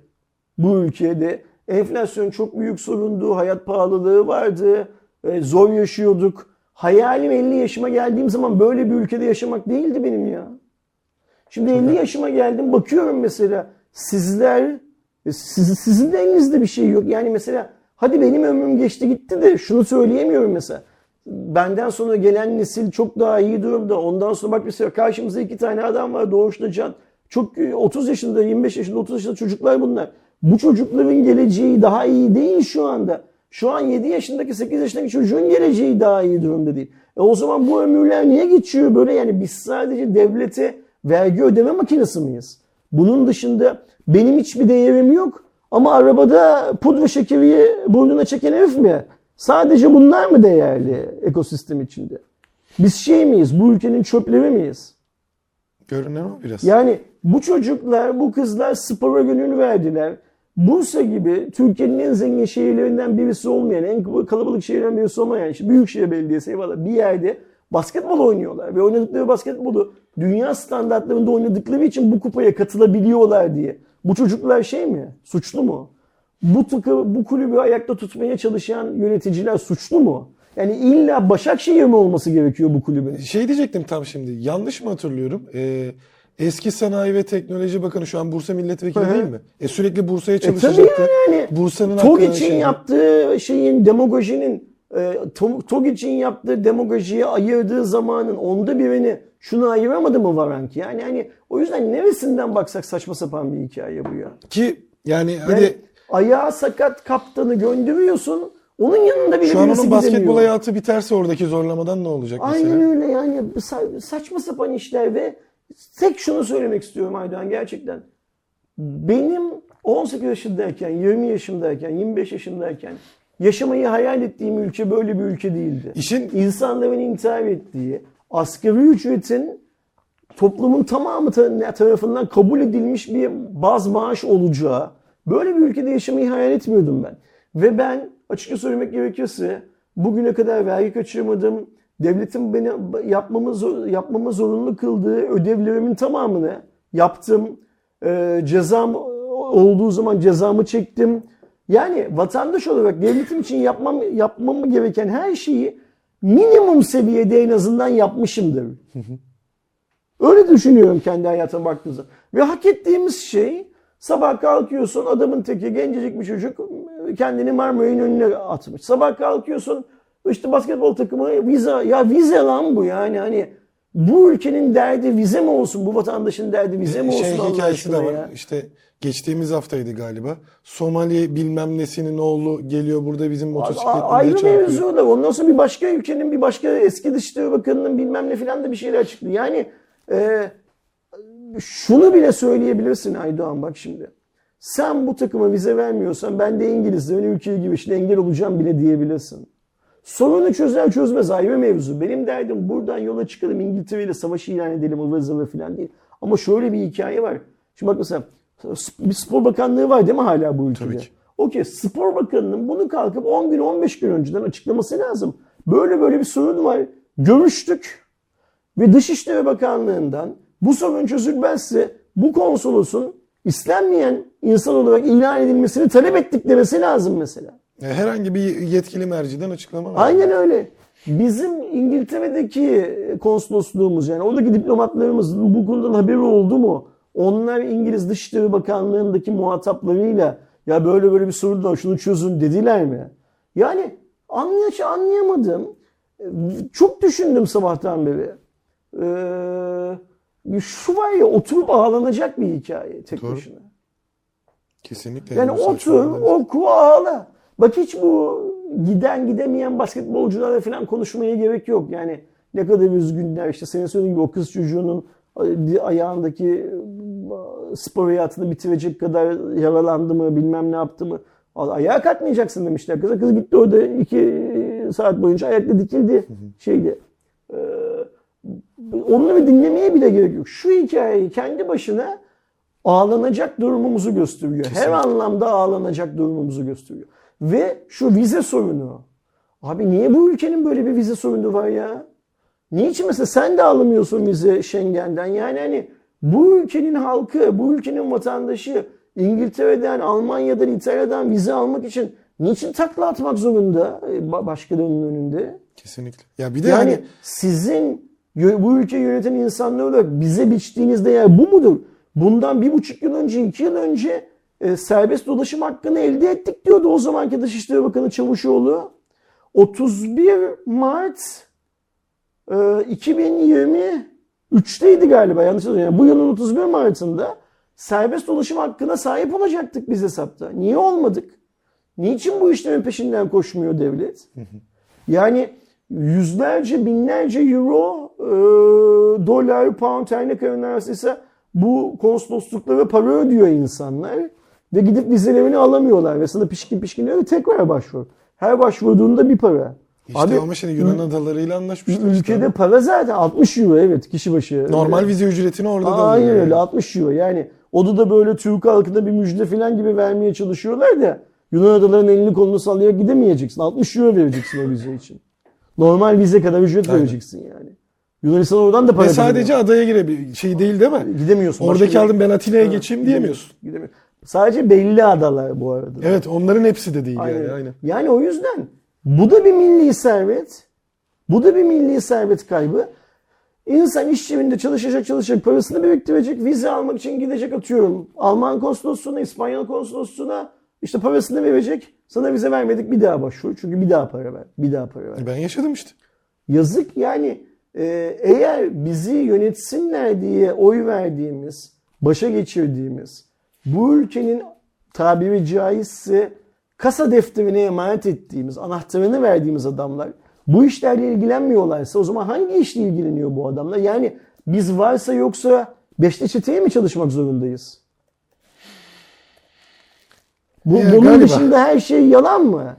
bu ülkede enflasyon çok büyük sorundu, hayat pahalılığı vardı, e, zor yaşıyorduk. Hayalim 50 yaşıma geldiğim zaman böyle bir ülkede yaşamak değildi benim ya. Şimdi 50 yaşıma geldim bakıyorum mesela sizler e, siz, sizin de elinizde bir şey yok. Yani mesela hadi benim ömrüm geçti gitti de şunu söyleyemiyorum mesela. Benden sonra gelen nesil çok daha iyi durumda. Ondan sonra bak mesela karşımızda iki tane adam var Doğuş'la Can. Çok e, 30 yaşında, 25 yaşında, 30 yaşında çocuklar bunlar. Bu çocukların geleceği daha iyi değil şu anda. Şu an 7 yaşındaki 8 yaşındaki çocuğun geleceği daha iyi durumda değil. E o zaman bu ömürler niye geçiyor böyle? Yani biz sadece devlete vergi ödeme makinesi miyiz? Bunun dışında benim hiçbir değerim yok. Ama arabada pudra şekeri burnuna çeken herif mi? Sadece bunlar mı değerli ekosistem içinde? Biz şey miyiz? Bu ülkenin çöpleri miyiz? Görünen o biraz. Yani bu çocuklar, bu kızlar spora gönül verdiler. Bursa gibi Türkiye'nin en zengin şehirlerinden birisi olmayan, en kalabalık şehirlerinden birisi olmayan, işte Büyükşehir Belediyesi eyvallah bir yerde basketbol oynuyorlar. Ve oynadıkları basketbolu dünya standartlarında oynadıkları için bu kupaya katılabiliyorlar diye. Bu çocuklar şey mi? Suçlu mu? Bu, tıkı, bu kulübü ayakta tutmaya çalışan yöneticiler suçlu mu? Yani illa Başakşehir mi olması gerekiyor bu kulübün? Şey diyecektim tam şimdi. Yanlış mı hatırlıyorum? Ee, eski Sanayi ve Teknoloji Bakanı şu an Bursa Milletvekili Hı hı. değil mi? E sürekli Bursa'ya E tabii çalışacaktı. yani, Bursa'nın TOG için şey- yaptığı şeyin demagojinin e, To- TOG için yaptığı demagojiye ayırdığı zamanın onda birini şunu ayıramadı mı Varank? Yani hani o yüzden neresinden baksak saçma sapan bir hikaye bu ya. Ki yani Yani hadi ayağı sakat kaptanı gönderiyorsun. Onun yanında bile şu an onun basketbol hayatı biterse oradaki zorlamadan ne olacak Aynen mesela? öyle yani sa- saçma sapan işler ve tek şunu söylemek istiyorum Aydoğan gerçekten. Benim 18 yaşındayken, 20 yaşındayken, 25 yaşındayken yaşamayı hayal ettiğim ülke böyle bir ülke değildi. İşin İnsanların intihar ettiği, asgari ücretin toplumun tamamı ta- tarafından kabul edilmiş bir baz maaş olacağı böyle bir ülkede yaşamayı hayal etmiyordum ben. Ve ben açıkça söylemek gerekirse bugüne kadar vergi kaçırmadım. Devletin beni yapmamı, zor- yapmama zorunlu kıldığı ödevlerimin tamamını yaptım. Ee, cezam olduğu zaman cezamı çektim. Yani vatandaş olarak devletim için yapmam yapmam gereken her şeyi minimum seviyede en azından yapmışımdır. <laughs> Öyle düşünüyorum kendi hayatıma baktığınızda. Ve hak ettiğimiz şey sabah kalkıyorsun adamın teki gencecik bir çocuk kendini Marmaray'ın önüne atmış. Sabah kalkıyorsun işte basketbol takımı vize ya vize lan bu yani hani bu ülkenin derdi vize mi olsun? Bu vatandaşın derdi vize mi olsun şey hikayesi de var. ya? İşte geçtiğimiz haftaydı galiba. Somali bilmem nesinin oğlu geliyor burada bizim motosikletle Ayrı çarpıyor. mevzu da. Ondan sonra bir başka ülkenin, bir başka eski Dışişleri Bakanı'nın bilmem ne filan da bir şeyler çıktı. Yani e, şunu bile söyleyebilirsin Aydoğan bak şimdi. Sen bu takıma vize vermiyorsan ben de İngilizlerin ülkeye girişine engel olacağım bile diyebilirsin. Sorunu çözer çözmez ayrı mevzu. Benim derdim buradan yola çıkalım İngiltere ile savaş ilan edelim ıvır zıvır filan değil. Ama şöyle bir hikaye var. Şimdi bak mesela bir spor bakanlığı var değil mi hala bu ülkede? Tabii ki. Okey spor bakanının bunu kalkıp 10 gün 15 gün önceden açıklaması lazım. Böyle böyle bir sorun var. Görüştük ve Dışişleri Bakanlığı'ndan bu sorun çözülmezse bu konsolosun istenmeyen insan olarak ilan edilmesini talep ettik demesi lazım mesela. E, Herhangi bir yetkili merciden açıklama var. Aynen öyle. Bizim İngiltere'deki konsolosluğumuz yani oradaki diplomatlarımız bu konudan haberi oldu mu? Onlar İngiliz Dışişleri Bakanlığı'ndaki muhataplarıyla ya böyle böyle bir sorun var şunu çözün dediler mi? Yani anlayaç anlayamadım. Çok düşündüm sabahtan beri. Ee, şu var ya oturup ağlanacak bir hikaye tek Doğru. başına. Kesinlikle. Yani otur, oku, ağla. Bak hiç bu giden gidemeyen basketbolcularla falan konuşmaya gerek yok. Yani ne kadar üzgünler işte senin söylediğin gibi o kız çocuğunun ayağındaki e, spor hayatını bitirecek kadar yaralandı mı bilmem ne yaptı mı. Ayağa kalkmayacaksın demişler kıza. Kız gitti orada iki saat boyunca ayakta dikildi şeydi. Ee, onları dinlemeye bile gerek yok. Şu hikayeyi kendi başına ağlanacak durumumuzu gösteriyor. Her Kesinlikle. anlamda ağlanacak durumumuzu gösteriyor. Ve şu vize sorunu. Abi niye bu ülkenin böyle bir vize sorunu var ya? Niçin mesela sen de alamıyorsun vize Schengen'den? Yani hani bu ülkenin halkı, bu ülkenin vatandaşı İngiltere'den, Almanya'dan, İtalya'dan vize almak için niçin takla atmak zorunda e, ba- başkalarının önünde? Kesinlikle. Ya bir de Yani hani sizin bu ülkeyi yöneten insanlar olarak bize biçtiğiniz değer bu mudur? Bundan bir buçuk yıl önce, iki yıl önce e, serbest dolaşım hakkını elde ettik diyordu o zamanki Dışişleri Bakanı Çavuşoğlu. 31 Mart e, 2023'teydi galiba yanlış hatırlamıyorum. Yani bu yılın 31 Mart'ında serbest dolaşım hakkına sahip olacaktık biz hesapta. Niye olmadık? Niçin bu işlerin peşinden koşmuyor devlet? Yani yüzlerce, binlerce euro, e, dolar, pound her ne kadar önersiyse bu konsolosluklara para ödüyor insanlar. Ve gidip vizelerini alamıyorlar. Ve sana pişkin pişkin ve tekrar başvur. Her başvurduğunda bir para. İşte Abi, ama şimdi Yunan adalarıyla anlaşmışlar. işte. Ülkede para zaten 60 euro evet kişi başı. Normal vize ücretini orada da Aynen alıyor. öyle 60 euro. Yani o da böyle Türk halkına bir müjde falan gibi vermeye çalışıyorlar da Yunan adalarının elini kolunu sallayarak gidemeyeceksin. 60 euro vereceksin o vize için. Normal vize kadar ücret Aynen. vereceksin yani. Yunanistan oradan da para Ve sadece kazanıyor. adaya girebilir. Şey değil değil mi? gidemiyorsun. Oradaki aldım ben Atina'ya geçeyim diyemiyorsun. Gidemiyorsun. Sadece belli adalar bu arada. Evet onların hepsi de değil Aynen. yani. Aynen. Yani o yüzden bu da bir milli servet. Bu da bir milli servet kaybı. İnsan iş yerinde çalışacak çalışacak parasını biriktirecek vize almak için gidecek atıyorum. Alman konsolosluğuna, İspanyol konsolosluğuna işte parasını verecek. Sana vize vermedik bir daha başvur. Çünkü bir daha para ver. Bir daha para ver. Ben yaşadım işte. Yazık yani e, eğer bizi yönetsinler diye oy verdiğimiz, başa geçirdiğimiz bu ülkenin tabiri caizse kasa defterine emanet ettiğimiz, anahtarını verdiğimiz adamlar bu işlerle ilgilenmiyorlarsa o zaman hangi işle ilgileniyor bu adamlar? Yani biz varsa yoksa beşli çeteye mi çalışmak zorundayız? Bu, Ya, bunun galiba. dışında her şey yalan mı?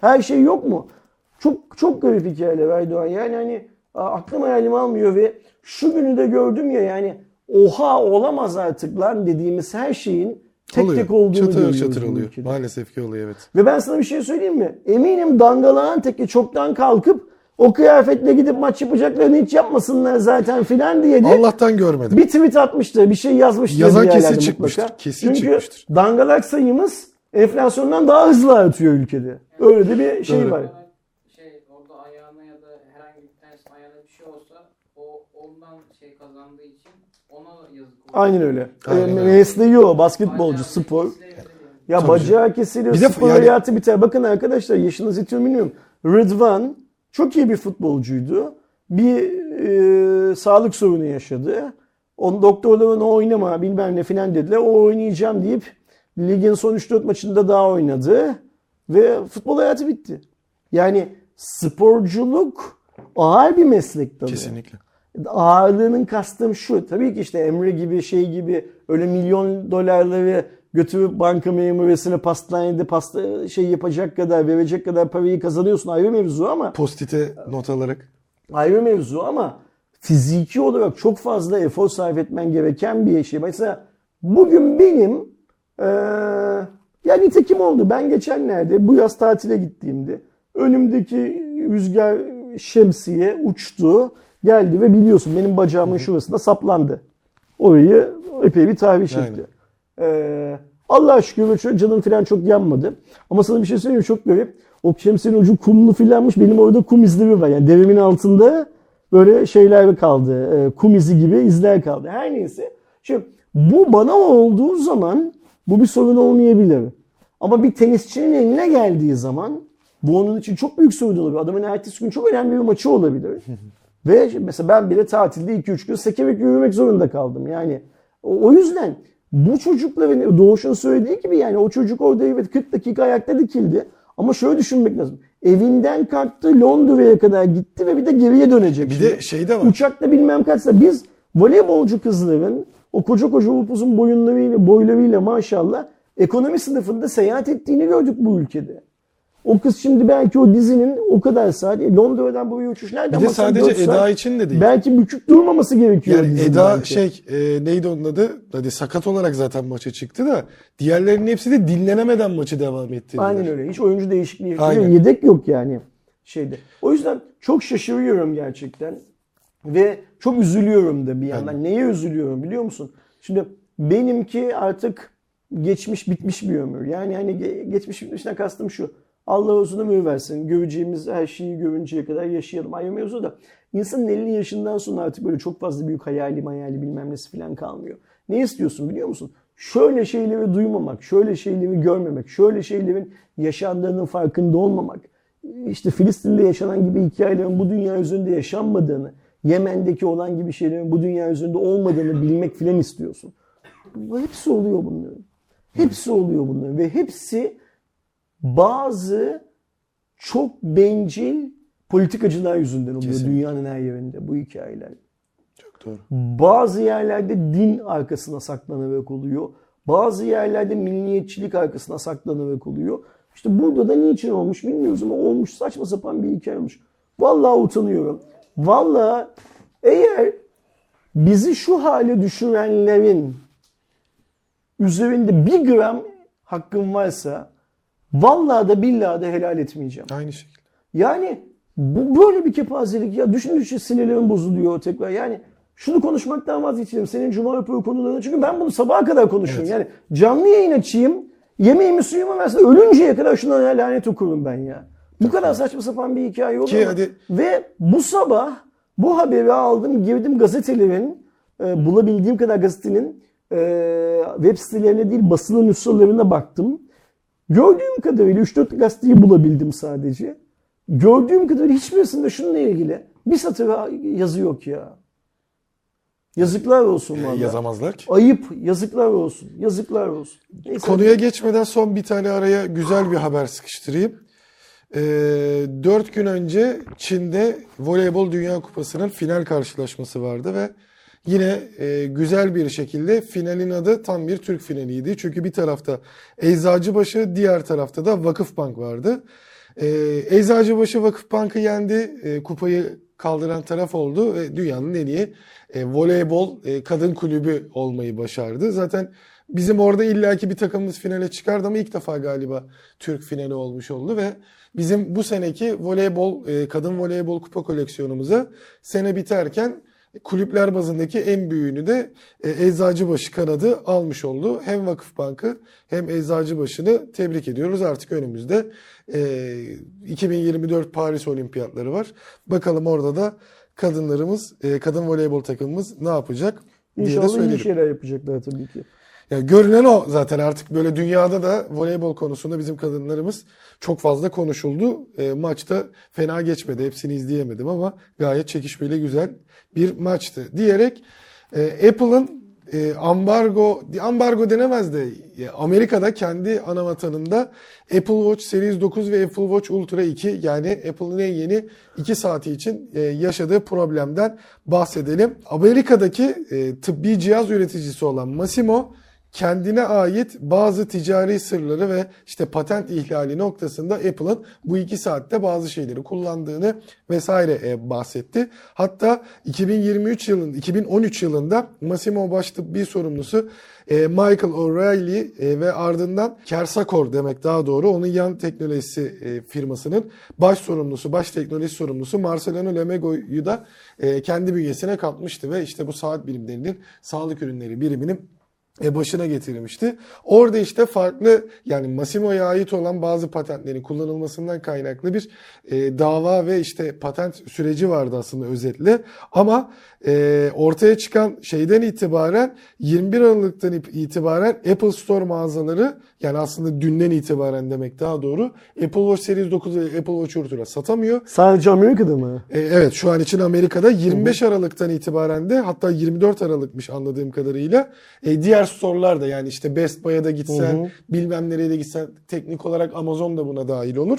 Her şey yok mu? Çok çok garip hikayeler Erdoğan. Yani hani aklım hayalim almıyor ve şu günü de gördüm ya yani oha olamaz artık lan dediğimiz her şeyin tek oluyor. tek olduğunu çatır görüyoruz çatır oluyor. ülkede. Maalesef ki oluyor evet. Ve ben sana bir şey söyleyeyim mi? Eminim dangalağın teki çoktan kalkıp o kıyafetle gidip maç yapacaklarını hiç yapmasınlar zaten filan diye de Allah'tan görmedim. bir tweet atmıştı, bir şey yazmıştı. Yazan kesin çıkmıştır, mutlaka. kesin Çünkü çıkmıştır. dangalak sayımız enflasyondan daha hızlı artıyor ülkede. Öyle de bir şey Doğru. var. şey orada ayağına ya da herhangi bir tanesinin ayağına bir şey olsa o ondan şey kazandığı için ona yazık olur. Aynen öyle. Aynen Ee, öyle. Mesleği o, basketbolcu, spor. Ya Tabii bacağı kesiliyor, Bir de spor yani- hayatı biter. Bakın arkadaşlar yaşınızı yetiyor bilmiyorum. Rıdvan çok iyi bir futbolcuydu. Bir e, sağlık sorunu yaşadı. Onun doktorlar ona oynama bilmem ne filan dediler. O oynayacağım deyip ligin son 3-4 maçında daha oynadı. Ve futbol hayatı bitti. Yani sporculuk ağır bir meslek tabii. Kesinlikle. Ağırlığının kastım şu. Tabii ki işte Emre gibi şey gibi öyle milyon dolarları götürüp banka memuresine pastanede pasta şey yapacak kadar verecek kadar parayı kazanıyorsun ayrı mevzu ama Postite not alarak. ayrı mevzu ama fiziki olarak çok fazla efor sarf etmen gereken bir şey. Mesela bugün benim eee ya nitekim oldu. Ben geçenlerde bu yaz tatile gittiğimde önümdeki rüzgar şemsiye uçtu geldi ve biliyorsun benim bacağımın şurasında saplandı. Orayı epey bir tahriş etti. Ee, Allah'a şükür şöyle canım falan çok yanmadı. Ama sana bir şey söyleyeyim? Çok garip. O şemsiyenin ucu kumlu filanmış. Benim orada kum izleri var. Yani devemin altında böyle şeyler kaldı. Ee, kum izi gibi izler kaldı. Her neyse. Şimdi bu bana olduğu zaman bu bir sorun olmayabilir. Ama bir tenisçinin eline geldiği zaman bu onun için çok büyük sorun olabilir. Adamın ertesi gün çok önemli bir maçı olabilir. Ve mesela ben bile tatilde 2-3 gün sekerek yürümek zorunda kaldım. Yani o, yüzden bu çocukların Doğuş'un söylediği gibi yani o çocuk orada evet 40 dakika ayakta dikildi. Ama şöyle düşünmek lazım. Evinden kalktı Londra'ya kadar gitti ve bir de geriye dönecek. Bir şimdi. de şey de var. Uçakta bilmem kaçsa biz voleybolcu kızların o koca koca upuzun boyunlarıyla boylarıyla maşallah ekonomi sınıfında seyahat ettiğini gördük bu ülkede. O kız şimdi belki o dizinin o kadar saat e, Londra'dan buraya uçuş nereden Bir de baksan dört sadece saat. Eda için de değil. Belki bükük durmaması gerekiyor. Yani dizinin Eda belki. şey e, neydi onun adı? Hadi sakat olarak zaten maça çıktı da diğerlerinin hepsi de dinlenemeden maçı devam ettirdiler. Aynen öyle. Hiç oyuncu değişikliği yok. Aynen. Yedek yok yani şeyde. O yüzden çok şaşırıyorum gerçekten. Ve çok üzülüyorum da bir yandan. Neye üzülüyorum biliyor musun? Şimdi benimki artık geçmiş bitmiş bir ömür. Yani hani ge- geçmiş bitmişten kastım şu. Allah uzun ömür versin. Göreceğimiz her şeyi görünceye kadar yaşayalım. Ayrı mevzu da insanın 50 yaşından sonra artık böyle çok fazla büyük hayali mayali bilmem nesi falan kalmıyor. Ne istiyorsun biliyor musun? Şöyle şeyleri duymamak, şöyle şeyleri görmemek, şöyle şeylerin yaşandığının farkında olmamak. İşte Filistin'de yaşanan gibi hikayelerin bu dünya üzerinde yaşanmadığını, Yemen'deki olan gibi şeylerin bu dünya üzerinde olmadığını bilmek filan istiyorsun. hepsi oluyor bunların. Hepsi oluyor bunların ve hepsi bazı çok bencil politikacılar yüzünden oluyor Kesinlikle. dünyanın her yerinde bu hikayeler. Çok doğru. Bazı yerlerde din arkasına saklanarak oluyor. Bazı yerlerde milliyetçilik arkasına saklanarak oluyor. İşte burada da niçin olmuş bilmiyoruz ama olmuş saçma sapan bir hikaye olmuş. Vallahi utanıyorum. Vallahi eğer bizi şu hale düşürenlerin üzerinde bir gram hakkım varsa vallahi da billahi de helal etmeyeceğim. Aynı şekilde. Yani bu böyle bir kepazelik ya düşündükçe sinirlerim bozuluyor tekrar. Yani şunu konuşmaktan vazgeçelim. Senin cuma raporu konularını çünkü ben bunu sabaha kadar konuşuyorum. Yani canlı yayın açayım. Yemeğimi suyumu versin. Ölünceye kadar şuna lanet okurum ben ya. Bu kadar saçma sapan bir hikaye olur Ki hadi- Ve bu sabah bu haberi aldım. Girdim gazetelerin e, bulabildiğim kadar gazetenin e, web sitelerine değil basılı nüshalarına baktım. Gördüğüm kadarıyla 3-4 gazeteyi bulabildim sadece. Gördüğüm kadarıyla hiçbirisinde şununla ilgili bir satır yazı yok ya. Yazıklar olsun vallahi. yazamazlar ki. Ayıp, yazıklar olsun. Yazıklar olsun. Neyse. Konuya geçmeden son bir tane araya güzel bir haber sıkıştırayım. Ee, 4 gün önce Çin'de Voleybol Dünya Kupası'nın final karşılaşması vardı ve yine e, güzel bir şekilde finalin adı tam bir Türk finaliydi. Çünkü bir tarafta Eczacıbaşı, diğer tarafta da Vakıfbank vardı. Ee, Eczacıbaşı Vakıfbank'ı yendi, e, kupayı kaldıran taraf oldu ve dünyanın en iyi e, voleybol e, kadın kulübü olmayı başardı. Zaten bizim orada illaki bir takımımız finale çıkardı ama ilk defa galiba Türk finali olmuş oldu ve bizim bu seneki voleybol e, kadın voleybol kupa koleksiyonumuza sene biterken kulüpler bazındaki en büyüğünü de e, Eczacıbaşı kanadı almış oldu. Hem Vakıfbank'ı hem Eczacıbaşı'nı tebrik ediyoruz. Artık önümüzde e, 2024 Paris Olimpiyatları var. Bakalım orada da kadınlarımız, e, kadın voleybol takımımız ne yapacak diye de İnşallah iyi söyleyelim. şeyler yapacaklar tabii ki. Yani görünen o zaten artık böyle dünyada da voleybol konusunda bizim kadınlarımız çok fazla konuşuldu. E, maçta fena geçmedi. Hepsini izleyemedim ama gayet çekişmeli güzel bir maçtı diyerek e, Apple'ın e, ambargo ambargo denemez de e, Amerika'da kendi ana vatanında Apple Watch Series 9 ve Apple Watch Ultra 2 yani Apple'ın en yeni 2 saati için e, yaşadığı problemden bahsedelim. Amerika'daki e, tıbbi cihaz üreticisi olan Masimo kendine ait bazı ticari sırları ve işte patent ihlali noktasında Apple'ın bu iki saatte bazı şeyleri kullandığını vesaire e, bahsetti. Hatta 2023 yılın 2013 yılında Massimo baş tıbbi sorumlusu e, Michael O'Reilly e, ve ardından Kersakor demek daha doğru onun yan teknolojisi firmasının baş sorumlusu, baş teknoloji sorumlusu Marcelino Lemego'yu da kendi bünyesine katmıştı ve işte bu saat bilimlerinin sağlık ürünleri biriminin e, başına getirmişti. Orada işte farklı yani Massimo'ya ait olan bazı patentlerin kullanılmasından kaynaklı bir e, dava ve işte patent süreci vardı aslında özetle. Ama e, ortaya çıkan şeyden itibaren 21 Aralık'tan itibaren Apple Store mağazaları yani aslında dünden itibaren demek daha doğru Apple Watch Series 9 ve Apple Watch Ultra satamıyor. Sadece Amerika'da mı? E, Evet şu an için Amerika'da 25 Aralık'tan itibaren de hatta 24 Aralık'mış anladığım kadarıyla e, diğer store'lar da yani işte Best Buy'a da gitsen Hı hı. bilmem nereye de gitsen teknik olarak Amazon da buna dahil olur.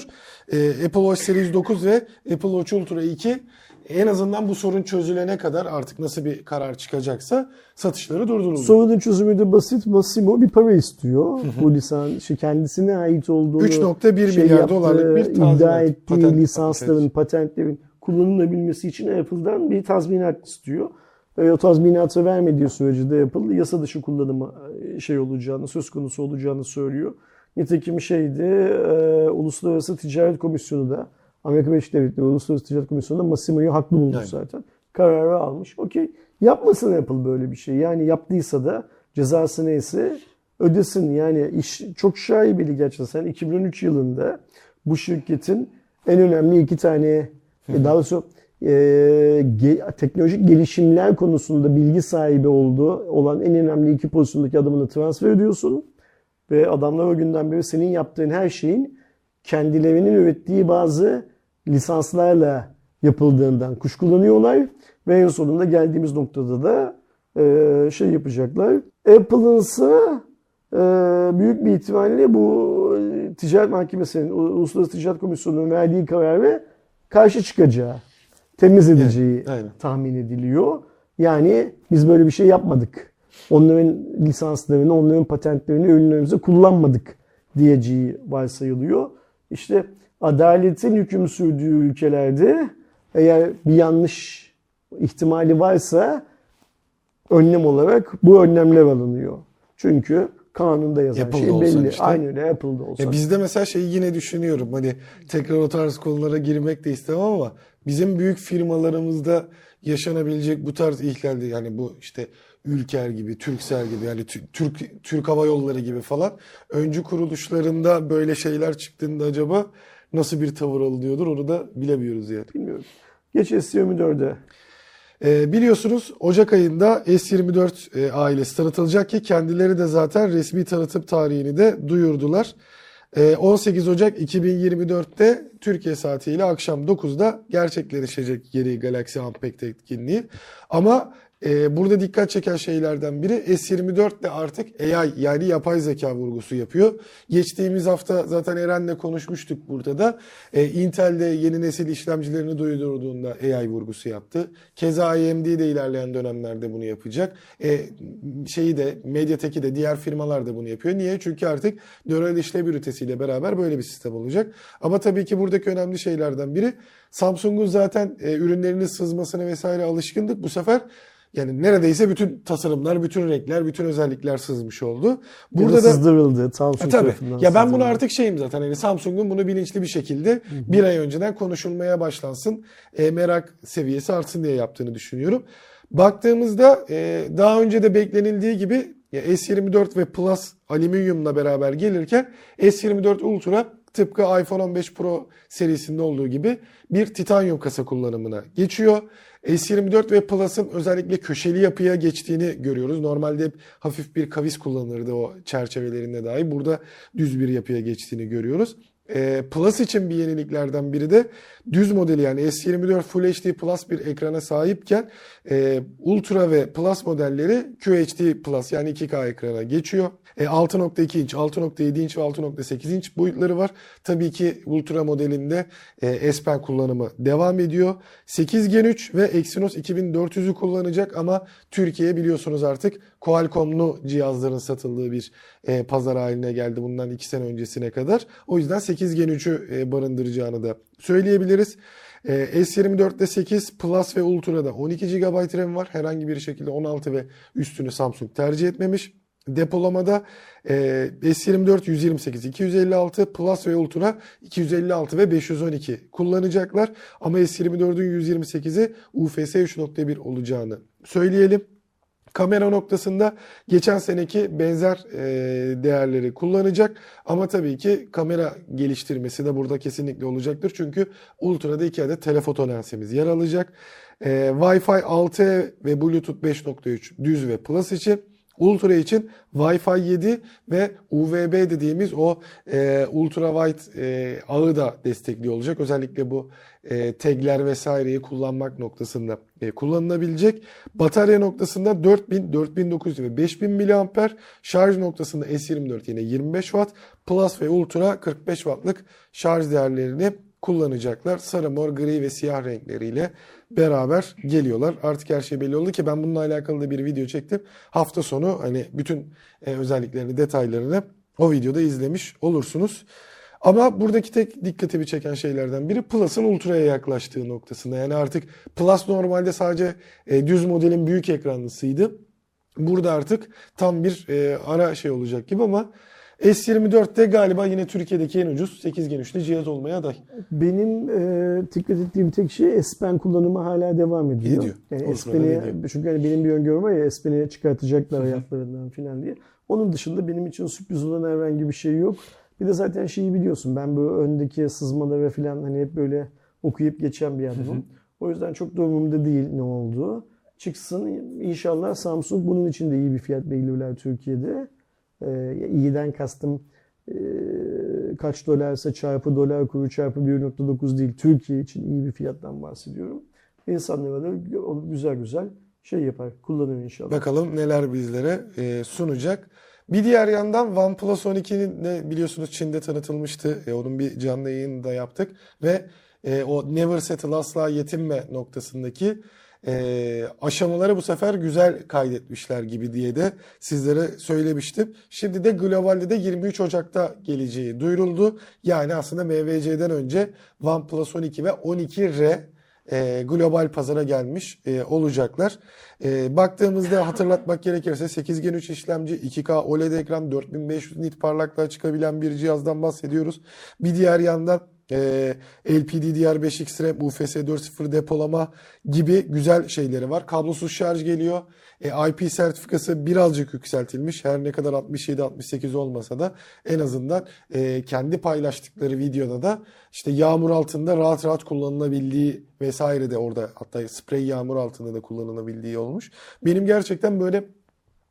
E, Apple Watch Series 9 ve Apple Watch Ultra 2 en azından bu sorun çözülene kadar artık nasıl bir karar çıkacaksa satışları durduruldu. Sorunun çözümü de basit. Massimo bir para istiyor. Bu lisans şey, kendisine ait olduğunu 3.1 şey milyar yaptığı, dolarlık bir iddia tazminat, ettiği patent- lisansların, patentlerin kullanılabilmesi için Apple'dan bir tazminat istiyor. E, o tazminatı vermediği sürece de Apple yasa dışı kullanımı e, şey olacağını, söz konusu olacağını söylüyor. Nitekim şeydi, e, Uluslararası Ticaret Komisyonu da Amerika Birleşik Devletleri Uluslararası Ticaret Komisyonu da Massimo'yu haklı bulmuş Aynen. zaten. Kararı almış. Okey. Yapmasın Apple böyle bir şey. Yani yaptıysa da cezası neyse ödesin. Yani iş çok şaibeli gerçekten. 2013 yılında bu şirketin en önemli iki tane e, daha doğrusu e, ge- teknolojik gelişimler konusunda bilgi sahibi olduğu olan en önemli iki pozisyondaki adamını transfer ediyorsun. Ve adamlar o günden beri senin yaptığın her şeyin kendilerinin ürettiği bazı lisanslarla yapıldığından kuşkulanıyorlar. Ve en sonunda geldiğimiz noktada da e, şey yapacaklar. Apple'ın ise e, büyük bir ihtimalle bu e, ticaret mahkemesinin, Uluslararası Ticaret Komisyonu'nun verdiği kararı karşı çıkacağı, temiz edeceği aynen. tahmin ediliyor. Yani biz böyle bir şey yapmadık. Onların lisanslarını, onların patentlerini ürünlerimize kullanmadık diyeceği varsayılıyor. İşte adaletin hüküm sürdüğü ülkelerde eğer bir yanlış ihtimali varsa önlem olarak bu önlemler alınıyor. Çünkü kanunda yazan Apple'da şey belli. işte. Aynen öyle Apple'da olsa. Ya bizde mesela şeyi yine düşünüyorum. Hani tekrar o tarz konulara girmek de istemem ama bizim büyük firmalarımızda yaşanabilecek bu tarz ihlalde yani bu işte Ülker gibi, Türksel gibi yani Tü- Türk Türk Hava Yolları gibi falan öncü kuruluşlarında böyle şeyler çıktığında acaba nasıl bir tavır alınıyordur onu da bilemiyoruz yani. Bilmiyorum. Geç S24'e. Ee, biliyorsunuz Ocak ayında S24 e, ailesi tanıtılacak ki kendileri de zaten resmi tanıtım tarihini de duyurdular. Ee, 18 Ocak 2024'te Türkiye saatiyle akşam 9'da gerçekleşecek yeni Galaxy Unpacked etkinliği. Ama e, burada dikkat çeken şeylerden biri S24 de artık AI yani yapay zeka vurgusu yapıyor. Geçtiğimiz hafta zaten Eren'le konuşmuştuk burada da. E, Intel de yeni nesil işlemcilerini duyurduğunda AI vurgusu yaptı. Keza AMD de ilerleyen dönemlerde bunu yapacak. E, şeyi de Mediatek'i de diğer firmalar da bunu yapıyor. Niye? Çünkü artık nöral işlev ünitesiyle beraber böyle bir sistem olacak. Ama tabii ki buradaki önemli şeylerden biri Samsung'un zaten e, ürünlerinin sızmasına vesaire alışkındık. Bu sefer yani neredeyse bütün tasarımlar, bütün renkler, bütün özellikler sızmış oldu. Burada da sızdırıldı. Samsung tabii. tarafından Ya ben bunu artık şeyim zaten hani Samsung'un bunu bilinçli bir şekilde bir ay önceden konuşulmaya başlansın. e, merak seviyesi artsın diye yaptığını düşünüyorum. Baktığımızda e, daha önce de beklenildiği gibi ya S24 ve Plus alüminyumla beraber gelirken S24 Ultra tıpkı iPhone 15 Pro serisinde olduğu gibi bir titanyum kasa kullanımına geçiyor. S24 ve Plus'ın özellikle köşeli yapıya geçtiğini görüyoruz. Normalde hep hafif bir kavis kullanırdı o çerçevelerinde dahi. Burada düz bir yapıya geçtiğini görüyoruz. Ee, Plus için bir yeniliklerden biri de düz modeli yani S24 Full HD Plus bir ekrana sahipken e, Ultra ve Plus modelleri QHD Plus yani 2K ekrana geçiyor. E, 6.2 inç, 6.7 inç ve 6.8 inç boyutları var. Tabii ki Ultra modelinde e, S Pen kullanımı devam ediyor. 8 Gen 3 ve Exynos 2400'ü kullanacak ama Türkiye biliyorsunuz artık Qualcomm'lu cihazların satıldığı bir e, pazar haline geldi bundan 2 sene öncesine kadar. O yüzden 8 Gen 3'ü e, barındıracağını da söyleyebiliriz. E, S24'te 8 Plus ve Ultra'da 12 GB RAM var. Herhangi bir şekilde 16 ve üstünü Samsung tercih etmemiş. Depolamada e, S24 128, 256, Plus ve Ultra 256 ve 512 kullanacaklar. Ama S24'ün 128'i UFS 3.1 olacağını söyleyelim. Kamera noktasında geçen seneki benzer e, değerleri kullanacak. Ama tabii ki kamera geliştirmesi de burada kesinlikle olacaktır. Çünkü Ultra'da iki adet telefoto lensimiz yer alacak. E, Wi-Fi 6 ve Bluetooth 5.3 düz ve Plus için. Ultra için Wi-Fi 7 ve UVB dediğimiz o e, ultra wide e, ağı da destekliyor olacak. Özellikle bu e, tagler vesaireyi kullanmak noktasında e, kullanılabilecek. Batarya noktasında 4000, 4900 ve 5000 mAh. Şarj noktasında S24 yine 25 Watt. Plus ve Ultra 45 Watt'lık şarj değerlerini kullanacaklar. Sarı, mor, gri ve siyah renkleriyle beraber geliyorlar. Artık her şey belli oldu ki ben bununla alakalı da bir video çektim. Hafta sonu hani bütün e, özelliklerini, detaylarını o videoda izlemiş olursunuz. Ama buradaki tek dikkatimi çeken şeylerden biri Plus'ın Ultra'ya yaklaştığı noktasında. Yani artık Plus normalde sadece e, düz modelin büyük ekranlısıydı. Burada artık tam bir e, ara şey olacak gibi ama S24'te galiba yine Türkiye'deki en ucuz 8 Gen 3'lü cihaz olmaya aday. Benim e, dikkat ettiğim tek şey S Pen kullanımı hala devam ediyor. Ediyor. Yani S Pen'i, çünkü hani benim bir öngörüm var ya S Pen'i çıkartacaklar hayatlarından falan diye. Onun dışında benim için sürpriz olan herhangi bir şey yok. Bir de zaten şeyi biliyorsun ben bu öndeki sızmaları falan hani hep böyle okuyup geçen bir adamım. O yüzden çok da umurumda değil ne olduğu. Çıksın inşallah Samsung bunun için de iyi bir fiyat belirler Türkiye'de. Ee, iyiden kastım e, kaç dolarsa çarpı dolar kuru çarpı 1.9 değil. Türkiye için iyi bir fiyattan bahsediyorum. İnsanlara da onu güzel güzel şey yapar, kullanır inşallah. Bakalım neler bizlere e, sunacak. Bir diğer yandan OnePlus 12'nin de biliyorsunuz Çin'de tanıtılmıştı. E, onun bir canlı yayını da yaptık ve e, o never settle asla yetinme noktasındaki e, aşamaları bu sefer güzel kaydetmişler gibi diye de sizlere söylemiştim. Şimdi de globalde de 23 Ocak'ta geleceği duyuruldu. Yani aslında MVC'den önce OnePlus 12 ve 12R e, global pazara gelmiş e, olacaklar. E, baktığımızda hatırlatmak gerekirse 8 Gen 3 işlemci, 2K OLED ekran, 4500 nit parlaklığa çıkabilen bir cihazdan bahsediyoruz. Bir diğer yandan e, LPDDR5X RAM, UFS 4.0 depolama gibi güzel şeyleri var. Kablosuz şarj geliyor. E, IP sertifikası birazcık yükseltilmiş. Her ne kadar 67-68 olmasa da en azından e, kendi paylaştıkları videoda da işte yağmur altında rahat rahat kullanılabildiği vesaire de orada hatta sprey yağmur altında da kullanılabildiği olmuş. Benim gerçekten böyle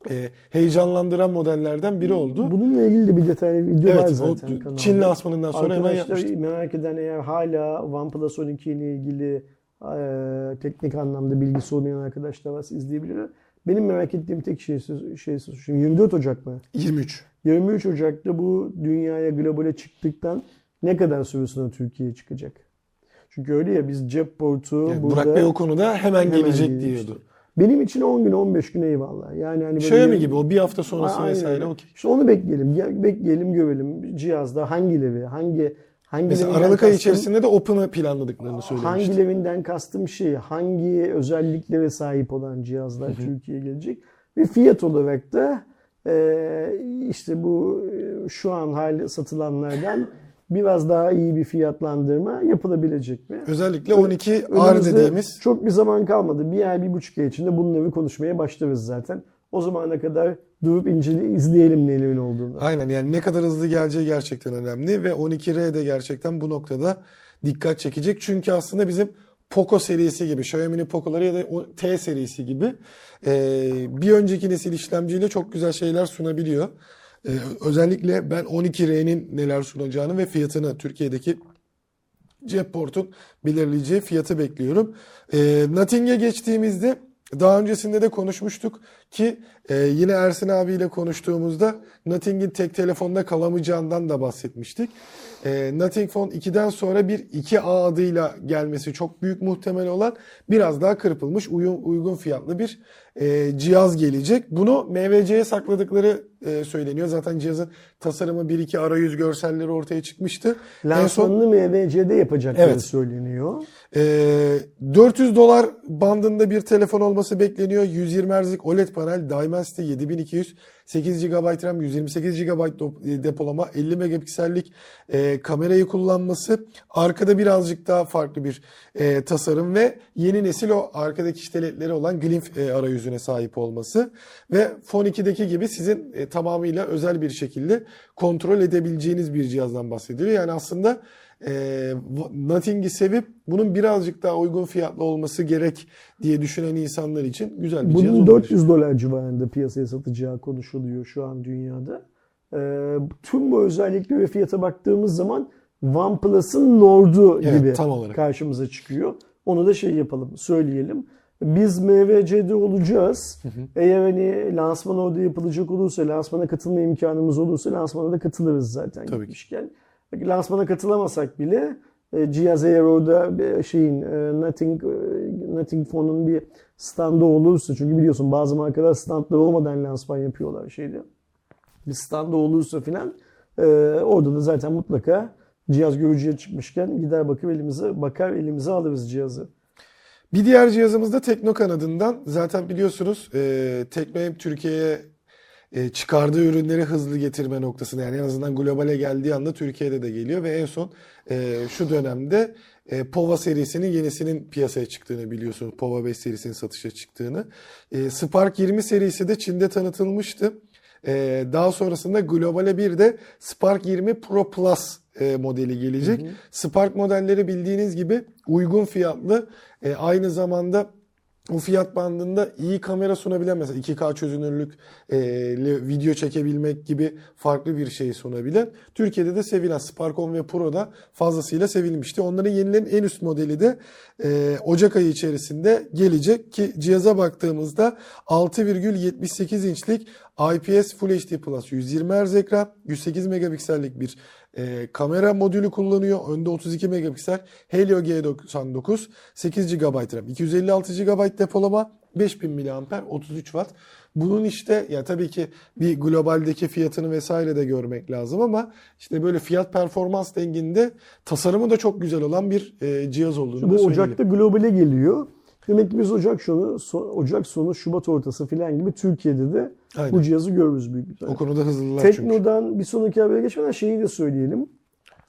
e, heyecanlandıran modellerden biri oldu. Bununla ilgili de bir detaylı video var Evet, o zaten kanalda. Çin lansmanından sonra hemen Arkadaşlar yapmıştık. merak eden eğer hala OnePlus 12 ile ilgili e, teknik anlamda bilgisi olmayan arkadaşlar varsa izleyebilirler. Benim merak ettiğim tek şey, şey şimdi 24 Ocak mı? 23. 23 Ocak'ta bu dünyaya globale çıktıktan ne kadar süre sonra Türkiye'ye çıkacak? Çünkü öyle ya biz cep portu Yani burada Burak Bey o konuda hemen, hemen gelecek gelişti. diyordu. Benim için 10 gün 15 gün eyvallah. Yani hani böyle Xiaomi gibi o bir hafta sonrası Aynen vesaire öyle. okey. İşte onu bekleyelim. Bekleyelim, görelim. Cihazda hangileri, hangi hangi Mesela Aralık ayı içerisinde de Open'ı planladıklarını söylemişti. Hangilerinden kastım şey, hangi özelliklere sahip olan cihazlar Türkiye'ye gelecek. Ve fiyat olarak da e, işte bu e, şu an hali satılanlardan biraz daha iyi bir fiyatlandırma yapılabilecek mi? Özellikle 12 R Önümüzde dediğimiz çok bir zaman kalmadı. Bir ay, bir buçuk ay içinde bunları konuşmaya başlarız zaten. O zamana kadar durup incele, izleyelim nelerin olduğunu. aynen yani ne kadar hızlı geleceği gerçekten önemli ve 12R de gerçekten bu noktada dikkat çekecek. Çünkü aslında bizim Poco serisi gibi, Xiaomi'nin Poco'ları ya da T serisi gibi bir önceki nesil işlemciyle çok güzel şeyler sunabiliyor. E, özellikle ben 12R'nin neler sunacağını ve fiyatını Türkiye'deki cep portun belirleyeceği fiyatı bekliyorum. E, Nothing'e geçtiğimizde daha öncesinde de konuşmuştuk ki e, yine Ersin abiyle konuştuğumuzda Nothing'in tek telefonda kalamayacağından da bahsetmiştik. E, Nothing Phone 2'den sonra bir 2A adıyla gelmesi çok büyük muhtemel olan biraz daha kırpılmış uygun, uygun fiyatlı bir e, cihaz gelecek. Bunu MVC'ye sakladıkları e, söyleniyor. Zaten cihazın tasarımı 1-2 arayüz görselleri ortaya çıkmıştı. En son Lansmanını MVC'de yapacakları Evet. söyleniyor. Ee, 400 dolar bandında bir telefon olması bekleniyor. 120 Hz'lik OLED panel, Dimensity 7200, 8 GB RAM, 128 GB do- depolama, 50 megapiksellik e, kamerayı kullanması, arkada birazcık daha farklı bir e, tasarım ve yeni nesil o arkadaki işte olan Glimf e, arayüzüne sahip olması ve Phone 2'deki gibi sizin e, tamamıyla özel bir şekilde kontrol edebileceğiniz bir cihazdan bahsediliyor. Yani aslında e, Nothing'i sevip bunun birazcık daha uygun fiyatlı olması gerek diye düşünen insanlar için güzel bir cihaz Bunun olabilir. 400 dolar civarında piyasaya satacağı konuşuluyor şu an dünyada. Ee, tüm bu özellikleri ve fiyata baktığımız zaman OnePlus'ın Nord'u Evet, gibi tam olarak. karşımıza çıkıyor. Onu da şey yapalım, söyleyelim. Biz MVC'de olacağız. Eğer hani lansman orada yapılacak olursa, lansmana katılma imkanımız olursa lansmana da katılırız zaten Tabii ki. Lansmana katılamasak bile e, cihaz eğer orada bir şeyin e, Nothing e, Nothing Phone'un bir standı olursa çünkü biliyorsun bazı markalar standları olmadan lansman yapıyorlar şeyde. Bir standı olursa filan orada da zaten mutlaka cihaz görücüye çıkmışken gider bakıp elimize bakar elimize alırız cihazı. Bir diğer cihazımız da Tekno kanadından. Zaten biliyorsunuz e, Tekno hem Türkiye'ye e, çıkardığı ürünleri hızlı getirme noktasında yani en azından globale geldiği anda Türkiye'de de geliyor ve en son e, şu dönemde e, Pova serisinin yenisinin piyasaya çıktığını biliyorsunuz. Pova 5 serisinin satışa çıktığını. E, Spark 20 serisi de Çin'de tanıtılmıştı. E, daha sonrasında globale bir de Spark 20 Pro Plus e, modeli gelecek. Spark modelleri bildiğiniz gibi uygun fiyatlı e, aynı zamanda o fiyat bandında iyi kamera sunabilen mesela 2K çözünürlük e, video çekebilmek gibi farklı bir şey sunabilen Türkiye'de de sevilen Sparkon ve Pro da fazlasıyla sevilmişti. Onların yenilerin en üst modeli de e, Ocak ayı içerisinde gelecek ki cihaza baktığımızda 6,78 inçlik IPS Full HD Plus 120 Hz ekran 108 megapiksellik bir e, kamera modülü kullanıyor. Önde 32 megapiksel Helio G99 8 GB RAM 256 GB depolama 5000 mAh 33 Watt. Bunun işte ya tabii ki bir globaldeki fiyatını vesaire de görmek lazım ama işte böyle fiyat performans denginde tasarımı da çok güzel olan bir e, cihaz olduğunu Bu da söyleyelim. Ocak'ta globale geliyor. Demek ki biz Ocak sonu, so- Ocak sonu, Şubat ortası falan gibi Türkiye'de de Aynen. bu cihazı görürüz büyük ihtimalle. O konuda hızlılar çünkü. Tekno'dan bir sonraki habere geçmeden şeyi de söyleyelim.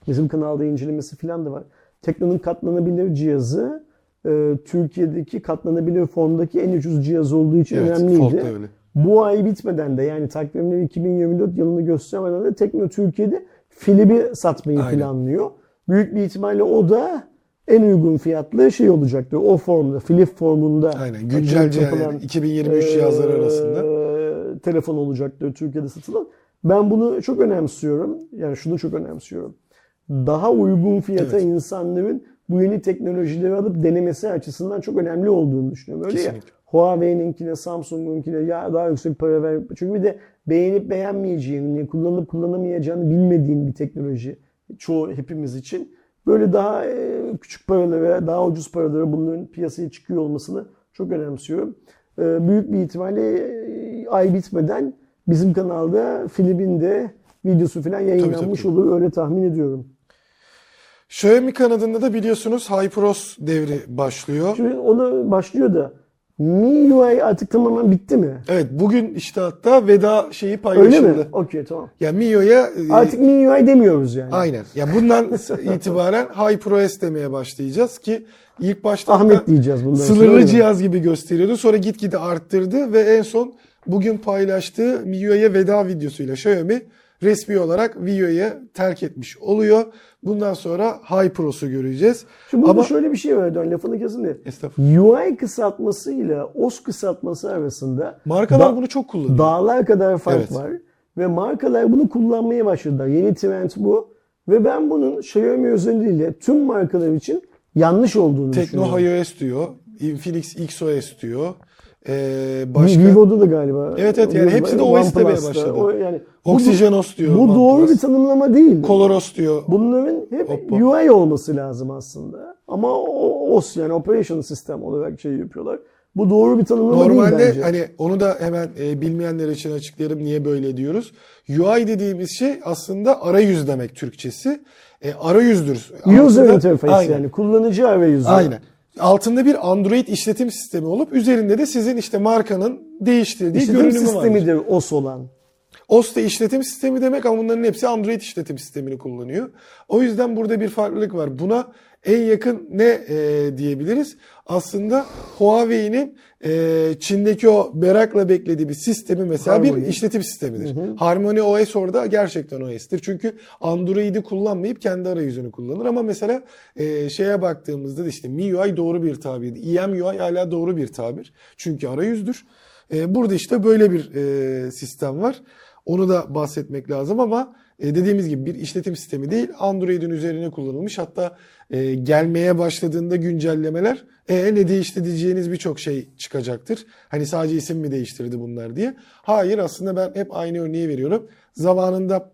Bizim kanalda incelemesi falan da var. Tekno'nun katlanabilir cihazı e, Türkiye'deki katlanabilir formdaki en ucuz cihaz olduğu için Evet, önemliydi. Öyle. Bu ay bitmeden de yani takvimleri 2024 yılını göstermeden de Tekno Türkiye'de Filip'i satmayı Aynen. planlıyor. Büyük bir ihtimalle o da en uygun fiyatlı şey olacaktır. O formda, Flip formunda. Aynen güncel yani 2023 cihazları arasında. eee, telefon olacaktır Türkiye'de satılan. Ben bunu çok önemsiyorum. Yani şunu çok önemsiyorum. Daha uygun fiyata Evet. insanların bu yeni teknolojileri alıp denemesi açısından çok önemli olduğunu düşünüyorum. Öyle ya Kesinlikle. Huawei'ninkine, Samsung'unkine ya daha yüksek para ver. Çünkü bir de beğenip beğenmeyeceğini, kullanıp kullanamayacağını bilmediğin bir teknoloji çoğu hepimiz için. Böyle daha e, küçük paralara, daha ucuz paralara bunların piyasaya çıkıyor olmasını çok önemsiyorum. E, Büyük bir ihtimalle e, ay bitmeden bizim kanalda Filip'in de videosu falan yayınlanmış tabii. olur öyle tahmin ediyorum. Xiaomi kanadında da biliyorsunuz HyperOS devri başlıyor. Şimdi ona başlıyor da MIUI artık tamamen bitti mi? Evet bugün işte hatta veda şeyi Öyle paylaşıldı. mi? Okey tamam. Ya MIUI'ya e, Artık MIUI demiyoruz yani. aynen. Ya bundan <laughs> itibaren HyperOS demeye başlayacağız ki ilk başta Ahmet diyeceğiz bundan öyle sınırlı cihaz gibi gösteriyordu. Sonra gitgide arttırdı ve en son bugün paylaştığı MIUI'ye veda videosuyla Xiaomi resmi olarak MIUI'ye terk etmiş oluyor. Bundan sonra HyperOS'u göreceğiz. Şimdi burada Ama şöyle bir şey var Erdoğan lafını kesin de. UI kısaltmasıyla OS kısaltması arasında Markalar bunu çok kullanıyor. dağlar kadar fark Evet. var. Ve markalar bunu kullanmaya başladılar. Yeni trend bu. Ve ben bunun Xiaomi özelliğiyle tüm markalar için yanlış olduğunu Tekno düşünüyorum. iOS diyor. Infinix XOS diyor. Ee, başka Vivo'da da galiba. Evet, evet, yani hepsi de demeye OnePlus'ta. başladı. O, yani Oxygenos diyor. Bu doğru OnePlus. bir tanımlama değil. Coloros diyor. Bunların hep Oppo. UI olması lazım aslında. Ama o- OS yani Operation System olarak şey yapıyorlar. Bu doğru bir tanımlama değil Normalde bence. hani onu da hemen e, bilmeyenler için açıklayalım niye böyle diyoruz. UI dediğimiz şey aslında arayüz demek Türkçesi. E, arayüzdür. User Altında- interface Aynen. yani kullanıcı arayüzü. Aynen. Altında bir Android işletim sistemi olup üzerinde de sizin işte markanın değiştirdiği İşletim görünümü vardır. sistemidir OS olan. OS da işletim sistemi demek ama bunların hepsi Android işletim sistemini kullanıyor. O yüzden burada bir farklılık var. Buna en yakın ne e, diyebiliriz? Aslında Huawei'nin e, Çin'deki o merakla beklediği bir sistemi mesela Harmony. bir işletim sistemidir. Harmony OS orada gerçekten OS'tir. Çünkü Android'i kullanmayıp kendi arayüzünü kullanır. Ama mesela e, şeye baktığımızda da işte MIUI doğru bir tabirdi. EMUI hala doğru bir tabir. Çünkü arayüzdür. E, burada işte böyle bir e, sistem var. Onu da bahsetmek lazım ama e, dediğimiz gibi bir işletim sistemi değil Android'in üzerine kullanılmış. Hatta e, gelmeye başladığında güncellemeler e, ne değişti diyeceğiniz birçok şey çıkacaktır. Hani sadece isim mi değiştirdi bunlar diye. Hayır aslında ben hep aynı örneği veriyorum. Zamanında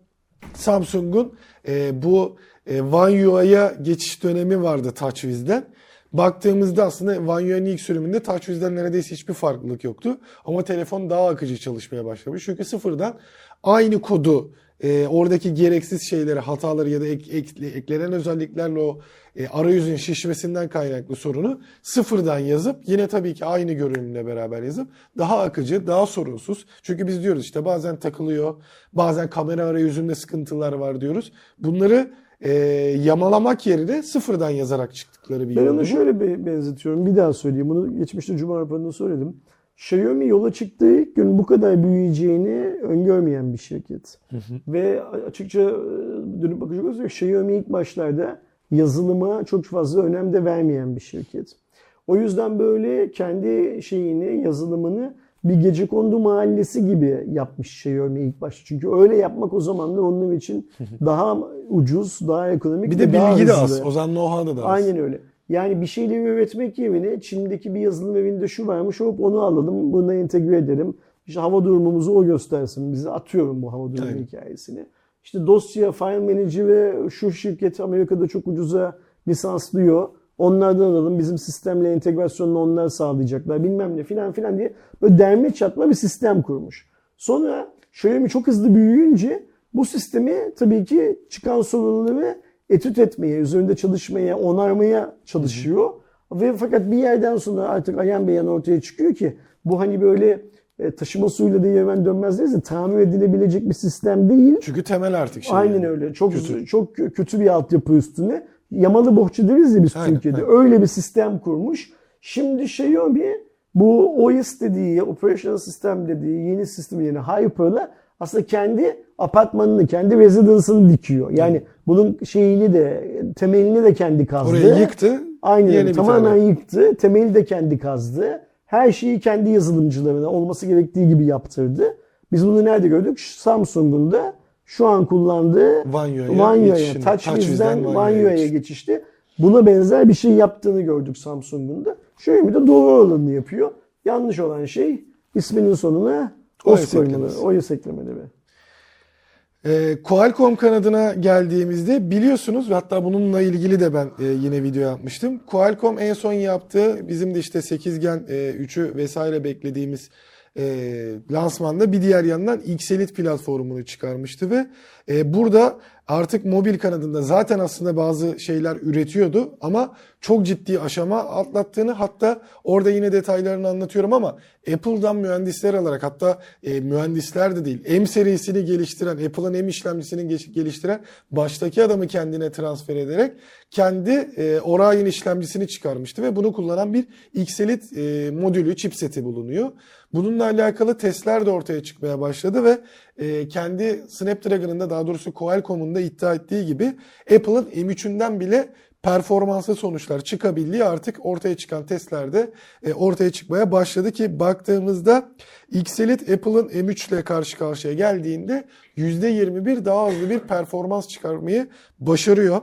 Samsung'un e, bu e, One UI'ya geçiş dönemi vardı TouchWiz'den. Baktığımızda aslında One UI'nin ilk sürümünde TouchWiz'den neredeyse hiçbir farklılık yoktu. Ama telefon daha akıcı çalışmaya başlamış. Çünkü sıfırdan aynı kodu e, oradaki gereksiz şeyleri, hataları ya da ek- ek- eklenen özelliklerle o e, arayüzün şişmesinden kaynaklı sorunu sıfırdan yazıp yine tabii ki aynı görünümle beraber yazıp daha akıcı, daha sorunsuz. Çünkü biz diyoruz işte bazen takılıyor, bazen kamera arayüzünde sıkıntılar var diyoruz. Bunları e, yamalamak yerine sıfırdan yazarak çıktıkları bir Ben onu şöyle be- benzetiyorum. Bir daha söyleyeyim. Bunu geçmişte Cuma raporunda söyledim. Xiaomi yola çıktığı ilk gün bu kadar büyüyeceğini öngörmeyen bir şirket. Ve açıkça e, dönüp bakacak olursak Xiaomi ilk başlarda yazılıma çok fazla önem de vermeyen bir şirket. O yüzden böyle kendi şeyini, yazılımını bir gece kondu mahallesi gibi yapmış örneği ilk başta. Çünkü öyle yapmak o zaman da onun için daha ucuz, daha ekonomik Bir de daha bilgi de hızlı. az. O zaman know-how'da da az. Aynen öyle. Yani bir şeyleri üretmek yerine Çin'deki bir yazılım evinde şu varmış hop onu alalım buna entegre edelim. İşte hava durumumuzu o göstersin. Bize atıyorum bu hava durumu Aynen. hikayesini. İşte dosya, file manager ve şu şirket Amerika'da çok ucuza lisanslıyor. Onlardan alalım. Bizim sistemle entegrasyonunu onlar sağlayacaklar. Bilmem ne filan filan diye böyle derme çatma bir sistem kurmuş. Sonra Xiaomi çok hızlı büyüyünce bu sistemi tabii ki çıkan sorunları etüt etmeye, üzerinde çalışmaya, onarmaya çalışıyor. Ve fakat bir yerden sonra artık ayan beyan ortaya çıkıyor ki bu hani böyle e, taşıma suyuyla da hemen dönmez deriz de tamir edilebilecek bir sistem değil. Çünkü temel artık şey. Aynen yani. öyle. Çok Kötü. çok kötü bir altyapı üstüne. Yamalı bohça deriz ya biz Aynen, Türkiye'de. aynen. Öyle bir sistem kurmuş. Şimdi Xiaomi bu OS dediği, Operational System dediği yeni sistem yani Hyper'la aslında kendi apartmanını, kendi residence'ını dikiyor. Yani bunun şeyini de, temelini de kendi kazdı. Orayı yıktı. Aynen yeni Tamamen tane. yıktı. Temeli de kendi kazdı. Her şeyi kendi yazılımcılarına olması gerektiği gibi yaptırdı. Biz bunu nerede gördük? Samsung'un da şu an kullandığı Vanyo'ya. TouchWiz'den Vanyo'ya geçişti. Buna benzer bir şey yaptığını gördük Samsung'un da. Xiaomi de doğru olanı yapıyor. Yanlış olan şey isminin sonuna OS OS koymaları, eklemesi. OS eklemeleri. Ee, Qualcomm kanadına geldiğimizde biliyorsunuz ve hatta bununla ilgili de ben e, yine video yapmıştım. Qualcomm en son yaptığı bizim de işte 8 Gen e, 3'ü vesaire beklediğimiz e, lansmanda bir diğer yandan Xelit platformunu çıkarmıştı ve e, burada artık mobil kanadında zaten aslında bazı şeyler üretiyordu ama çok ciddi aşama atlattığını hatta orada yine detaylarını anlatıyorum ama Apple'dan mühendisler alarak hatta e, mühendisler de değil M serisini geliştiren Apple'ın M işlemcisini geliştiren baştaki adamı kendine transfer ederek kendi e, Orion işlemcisini çıkarmıştı ve bunu kullanan bir Xelit e, modülü chipseti bulunuyor. Bununla alakalı testler de ortaya çıkmaya başladı ve e, kendi Snapdragon'ın da daha doğrusu Qualcomm'un da iddia ettiği gibi Apple'ın M3'ünden bile performanslı sonuçlar çıkabildiği artık ortaya çıkan testlerde e, ortaya çıkmaya başladı ki baktığımızda Xelit Apple'ın M3 ile karşı karşıya geldiğinde %21 daha hızlı bir performans çıkarmayı başarıyor.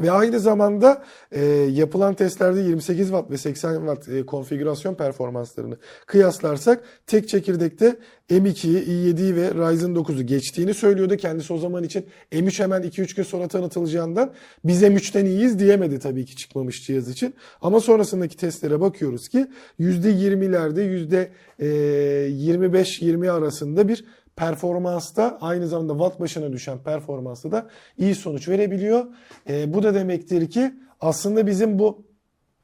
Ve aynı zamanda e, yapılan testlerde 28 Watt ve 80 Watt e, konfigürasyon performanslarını kıyaslarsak tek çekirdekte M2'yi, i7'yi ve Ryzen 9'u geçtiğini söylüyordu. Kendisi o zaman için M3 hemen 2-3 gün sonra tanıtılacağından biz M3'ten iyiyiz diyemedi tabii ki çıkmamış cihaz için. Ama sonrasındaki testlere bakıyoruz ki %20'lerde %25-20 arasında bir performansta aynı zamanda watt başına düşen performansta da iyi sonuç verebiliyor. E, bu da demektir ki aslında bizim bu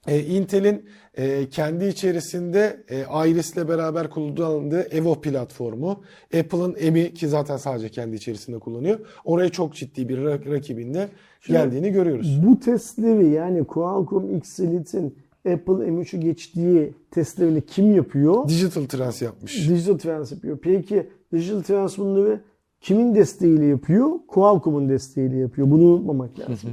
e, Intel'in e, kendi içerisinde e, Iris ile beraber kullandığı Evo platformu, Apple'ın M'i ki zaten sadece kendi içerisinde kullanıyor. Oraya çok ciddi bir rak- rakibinde geldiğini görüyoruz. Bu testleri yani Qualcomm X Elite'in Apple M3'ü geçtiği testlerini kim yapıyor? Digital Trans yapmış. Digital Trans yapıyor. Peki Digital Trans bunları kimin desteğiyle yapıyor? Qualcomm'un desteğiyle yapıyor. Bunu unutmamak lazım.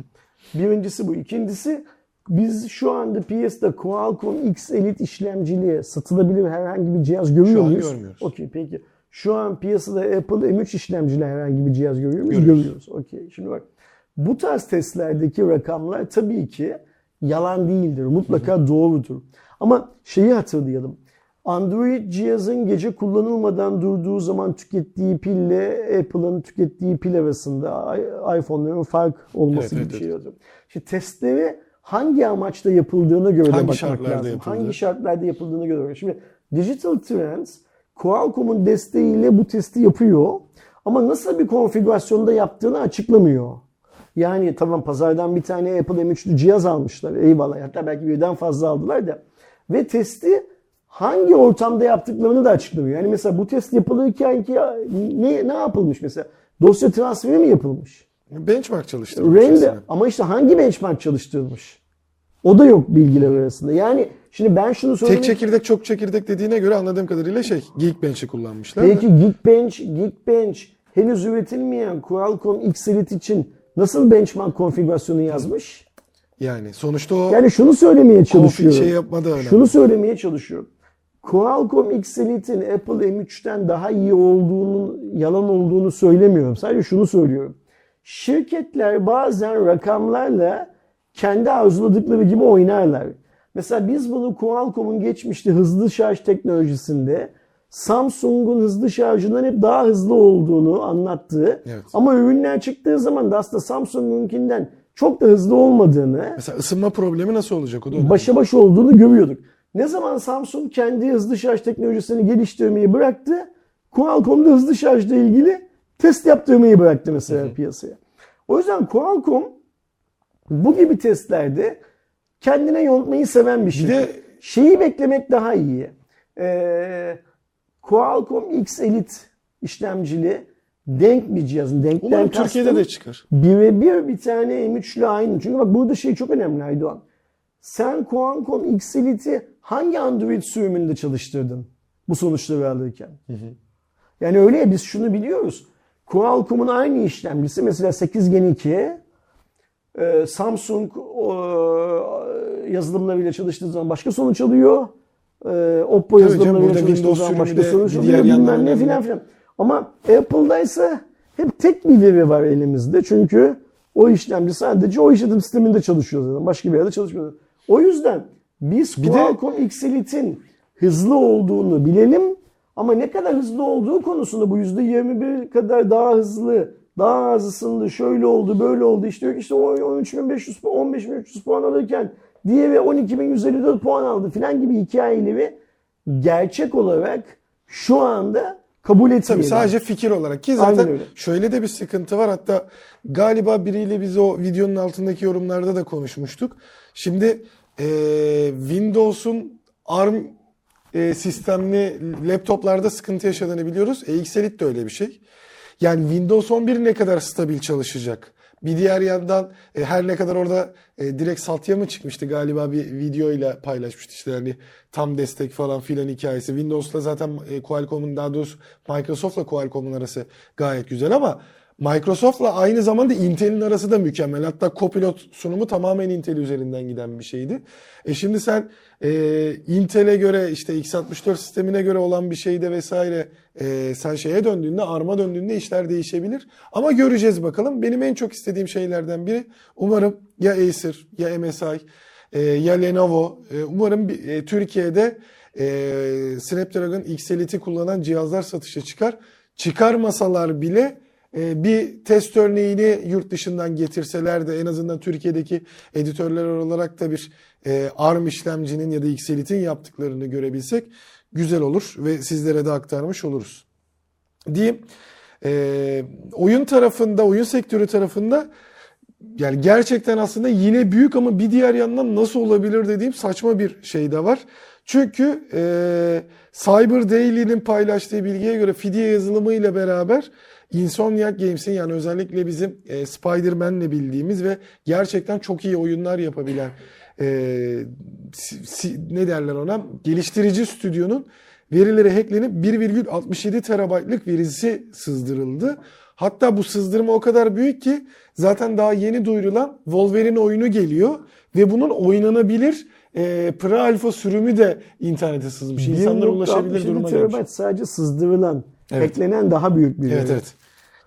Birincisi bu. İkincisi biz şu anda piyasada Qualcomm X Elite işlemciliğe satılabilir herhangi bir cihaz görüyor Şu an muyuz? görmüyoruz. Okey peki. Şu an piyasada Apple M3 işlemcili herhangi bir cihaz görüyor muyuz? Görüyoruz. Görüyoruz. Okey. Şimdi bak bu tarz testlerdeki rakamlar tabii ki yalan değildir. Mutlaka doğrudur. Ama şeyi hatırlayalım. Android cihazın gece kullanılmadan durduğu zaman tükettiği pille Apple'ın tükettiği pil arasında iPhone'ların fark olması Evet, gibi evet, bir şey yazıyor. Şimdi testleri hangi amaçla yapıldığına göre de Hangi bakmak şartlarda lazım. yapıldı? Hangi şartlarda yapıldığına göre. Şimdi Digital Trends Qualcomm'un desteğiyle bu testi yapıyor. Ama nasıl bir konfigürasyonda yaptığını açıklamıyor. Yani tamam pazardan bir tane Apple M3'lü cihaz almışlar. Eyvallah. Hatta belki birden fazla aldılar da. Ve testi hangi ortamda yaptıklarını da açıklamıyor. Yani mesela bu test yapılırken ki ne, ne yapılmış mesela? Dosya transferi mi yapılmış? Benchmark çalıştırmış Render ama işte hangi benchmark çalıştırılmış? O da yok bilgiler arasında. Yani şimdi ben şunu söyleyeyim. Tek çekirdek çok çekirdek dediğine göre anladığım kadarıyla şey Geekbench'i kullanmışlar. da. Peki Geekbench, Geekbench henüz üretilmeyen Qualcomm X Elite için nasıl benchmark konfigürasyonu yazmış? Yani sonuçta o Yani şunu söylemeye konfig çalışıyorum. şey yapmadı önemli. Şunu söylemeye çalışıyorum. Qualcomm X Elite'in Apple M3'ten daha iyi olduğunu, yalan olduğunu söylemiyorum. Sadece şunu söylüyorum. Şirketler bazen rakamlarla kendi arzuladıkları gibi oynarlar. Mesela biz bunu Qualcomm'un geçmişte hızlı şarj teknolojisinde Samsung'un hızlı şarjından hep daha hızlı olduğunu anlattığı Evet. ama ürünler çıktığı zaman da aslında Samsung'unkinden çok da hızlı olmadığını Mesela ısınma problemi nasıl olacak o da önemli. başa baş olduğunu görüyorduk. Ne zaman Samsung kendi hızlı şarj teknolojisini geliştirmeyi bıraktı, Qualcomm da hızlı şarjla ilgili test yaptırmayı bıraktı mesela piyasaya. O yüzden Qualcomm bu gibi testlerde kendine yontmayı seven bir şey. de- Şeyi beklemek daha iyi. Ee, Qualcomm X Elite işlemcili denk bir cihazın. Denkten Umarım Türkiye'de kastım- de çıkar. birebir bir tane M3'lü aynı. Çünkü bak burada şey çok önemli Aydoğan. Sen Qualcomm X Elite'i hangi Android sürümünde çalıştırdın bu sonuçları alırken? Yani öyle ya biz şunu biliyoruz. Qualcomm'un aynı işlemcisi mesela 8 Gen 2 e, Samsung o, yazılımlarıyla çalıştığı zaman başka sonuç alıyor. E, Oppo yazılımlarıyla çalıştığı zaman başka sonuç alıyor. Bilmem ne filan filan. Ama Apple'da ise hep tek bir veri var elimizde. Çünkü o işlemci sadece o işletim sisteminde çalışıyor zaten. Başka bir yerde çalışmıyor. O yüzden biz Bir de- Qualcomm X Elite'in hızlı olduğunu bilelim ama ne kadar hızlı olduğu konusunda bu %21 kadar daha hızlı, daha az ısındı, şöyle oldu, böyle oldu. İşte yok işte o 13.500 puan, 15.300 puan alırken diğeri 12.154 puan aldı filan gibi hikayeleri gerçek olarak şu anda kabul etmeyelim. Tabii sadece fikir olarak ki zaten öyle. şöyle de bir sıkıntı var. Hatta galiba biriyle biz o videonun altındaki yorumlarda da konuşmuştuk. Şimdi e, Windows'un ARM e, sistemli laptoplarda sıkıntı yaşadığını biliyoruz. E, X Elite de öyle bir şey. Yani Windows 11 ne kadar stabil çalışacak? Bir diğer yandan e, her ne kadar orada e, direkt Satya mı çıkmıştı galiba bir videoyla paylaşmıştı işte hani tam destek falan filan hikayesi. Windows'la zaten e, Qualcomm'un daha doğrusu Microsoft'la Qualcomm'un arası gayet güzel ama Microsoft'la aynı zamanda Intel'in arası da mükemmel. Hatta Copilot sunumu tamamen Intel üzerinden giden bir şeydi. E şimdi sen e, Intel'e göre işte x64 sistemine göre olan bir şeyde vesaire e, sen şeye döndüğünde ARM'a döndüğünde işler değişebilir. Ama göreceğiz bakalım. Benim en çok istediğim şeylerden biri umarım ya Acer ya MSI e, ya Lenovo e, umarım e, Türkiye'de e, Snapdragon X Elite'i kullanan cihazlar satışa çıkar. Çıkarmasalar bile bir test örneğini yurt dışından getirseler de en azından Türkiye'deki editörler olarak da bir e, ARM işlemcinin ya da X Elite'in yaptıklarını görebilsek güzel olur ve sizlere de aktarmış oluruz. Diyeyim. E, oyun tarafında, oyun sektörü tarafında yani gerçekten aslında yine büyük ama bir diğer yandan nasıl olabilir dediğim saçma bir şey de var. Çünkü e, Cyber Daily'nin paylaştığı bilgiye göre fidye yazılımı ile beraber Insomniac Games'in yani özellikle bizim e, Spider-Man'le bildiğimiz ve gerçekten çok iyi oyunlar yapabilen e, si- si- ne derler ona geliştirici stüdyonun verileri hacklenip 1,67 terabaytlık verisi sızdırıldı. Hatta bu sızdırma o kadar büyük ki zaten daha yeni duyurulan Wolverine oyunu geliyor ve bunun oynanabilir e, pre-alfa sürümü de internete sızmış. İnsanlar ulaşabilir 1.67 duruma gelmiş. terabayt sadece sızdırılan, Evet. eklenen daha büyük bir Evet veri. evet.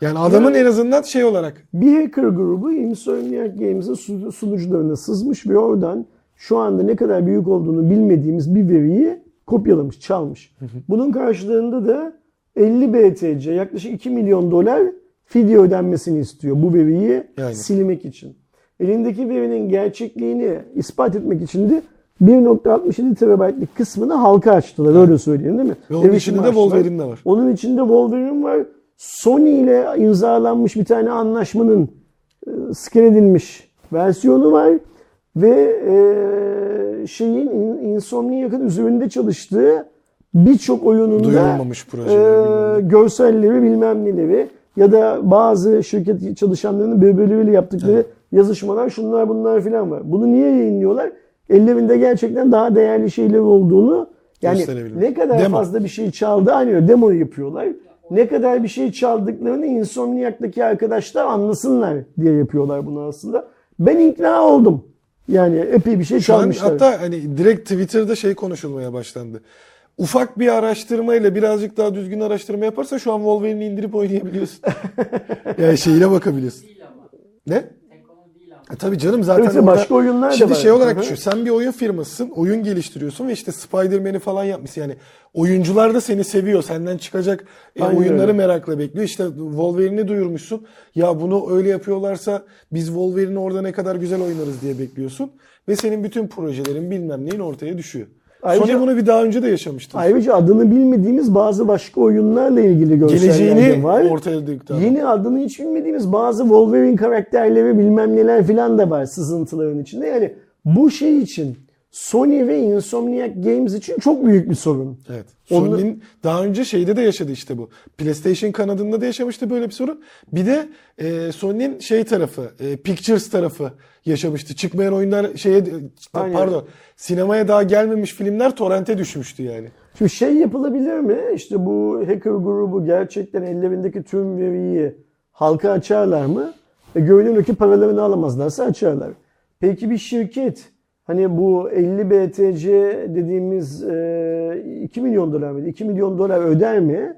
Yani adamın en azından şey olarak Bir hacker grubu Insomniac Games'in su- sunucularına sızmış ve oradan şu anda ne kadar büyük olduğunu bilmediğimiz bir veriyi kopyalamış, çalmış. Bunun karşılığında da 50 BTC yaklaşık 2 milyon dolar fidye ödenmesini istiyor bu veriyi Yani. silmek için. Elindeki verinin gerçekliğini ispat etmek için de 1.67 terabaytlık kısmını halka açtılar öyle söyleyeyim değil mi? ve onun Erişim içinde de açtılar. Wolverine de var. Onun içinde Wolverine var. Sony ile imzalanmış bir tane anlaşmanın e, scan edilmiş versiyonu var ve e, şeyin In- Insomniac'ın üzerinde çalıştığı birçok oyununda e, görselleri bilmem neleri ya da bazı şirket çalışanlarının birbirleriyle yaptıkları yazışmalar şunlar bunlar filan var. Bunu niye yayınlıyorlar? Ellerinde gerçekten daha değerli şeyler olduğunu yani ne kadar Demo. fazla bir şey çaldı aynı demo yapıyorlar. Ne kadar bir şey çaldıklarını Insomniac'taki arkadaşlar anlasınlar diye yapıyorlar bunu aslında. Ben ikna oldum. Yani epey bir şey Şu an çalmışlar. hatta hani direkt Twitter'da şey konuşulmaya başlandı. Ufak bir araştırmayla birazcık daha düzgün araştırma yaparsa şu an Wolverine'i indirip oynayabiliyorsun. <laughs> yani şeyine bakabiliyorsun. Ne? Tek onu değil ama. E tabii canım zaten Evet, başka oyunlar da Şimdi var. şey olarak Hı hı. düşün. Sen bir oyun firmasısın. Oyun geliştiriyorsun ve işte Spider-Man'i falan yapmışsın. Yani oyuncular da seni seviyor. Senden çıkacak e, Aynen oyunları öyle. merakla bekliyor. İşte Wolverine'i duyurmuşsun. Ya bunu öyle yapıyorlarsa biz Wolverine'i orada ne kadar güzel oynarız diye bekliyorsun. Ve senin bütün projelerin bilmem neyin ortaya düşüyor. Ayrıca- Sony bunu bir daha önce de yaşamıştı. Ayrıca adını bilmediğimiz bazı başka oyunlarla ilgili görseller Geleceğini de var. ortaya döktü. adam. Yeni adını hiç bilmediğimiz bazı Wolverine karakterleri bilmem neler filan da var sızıntıların içinde. Yani bu şey için Sony ve Insomniac Games için çok büyük bir sorun. Evet. Sony'nin daha önce şeyde de yaşadı işte bu. PlayStation kanadında da yaşamıştı böyle bir sorun. Bir de e, Sony'nin şey tarafı, e, Pictures tarafı yaşamıştı. Çıkmayan oyunlar şeye Aynen. pardon, sinemaya daha gelmemiş filmler torrente düşmüştü yani. Şimdi şey yapılabilir mi? İşte bu hacker grubu gerçekten ellerindeki tüm veriyi halka açarlar mı? E görünen o ki paralarını alamazlarsa açarlar. Peki bir şirket hani bu 50 BTC dediğimiz e, 2 milyon dolar mıydı? 2 milyon dolar öder mi?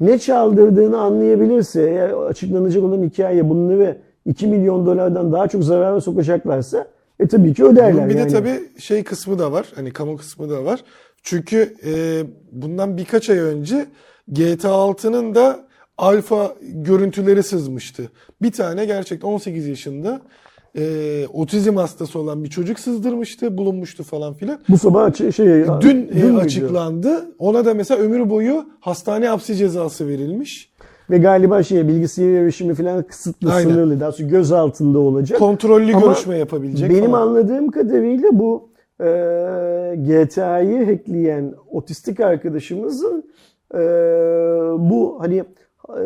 Ne çaldırdığını anlayabilirse eğer açıklanacak olan hikaye bunları 2 milyon dolardan daha çok zarara sokacaklarsa e tabii ki öderler. Bunun bir yani. de tabii şey kısmı da var. Hani kamu kısmı da var. Çünkü e, bundan birkaç ay önce GTA 6'nın da alfa görüntüleri sızmıştı. Bir tane gerçekten 18 yaşında e, otizm hastası olan bir çocuk sızdırmıştı, bulunmuştu falan filan. Bu sabah şey Dün, e, müydü? açıklandı. Ona da mesela ömür boyu hastane hapsi cezası verilmiş. Ve galiba şey bilgisayar erişimi falan kısıtlı Aynen. sınırlı. Daha sonra göz altında olacak. Kontrollü Ama görüşme yapabilecek Benim falan. anladığım kadarıyla bu e, GTA'yı hackleyen otistik arkadaşımızın e, bu hani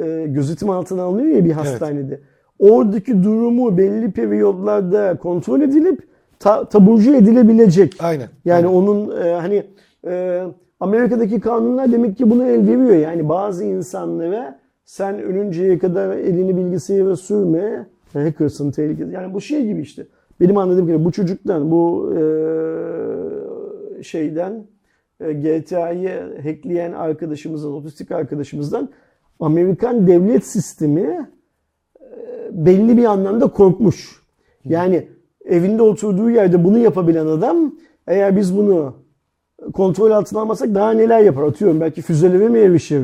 e, gözetim altına alınıyor ya bir hastanede. Oradaki durumu belli periyodlarda kontrol edilip ta- taburcu edilebilecek. Aynen. Yani Aynen. onun e, hani e, Amerika'daki kanunlar demek ki bunu el veriyor. Yani bazı insanlara sen ölünceye kadar elini bilgisayara sürme. Hackers'ın tehlikesi. Yani bu şey gibi işte. Benim anladığım kadarıyla bu çocuktan, bu e, şeyden e, GTA'yı hackleyen arkadaşımızdan, otistik arkadaşımızdan Amerikan devlet sistemi belli bir anlamda korkmuş. Yani evinde oturduğu yerde bunu yapabilen adam eğer biz bunu kontrol altına almasak daha neler yapar? Atıyorum belki füzelere mi erişir?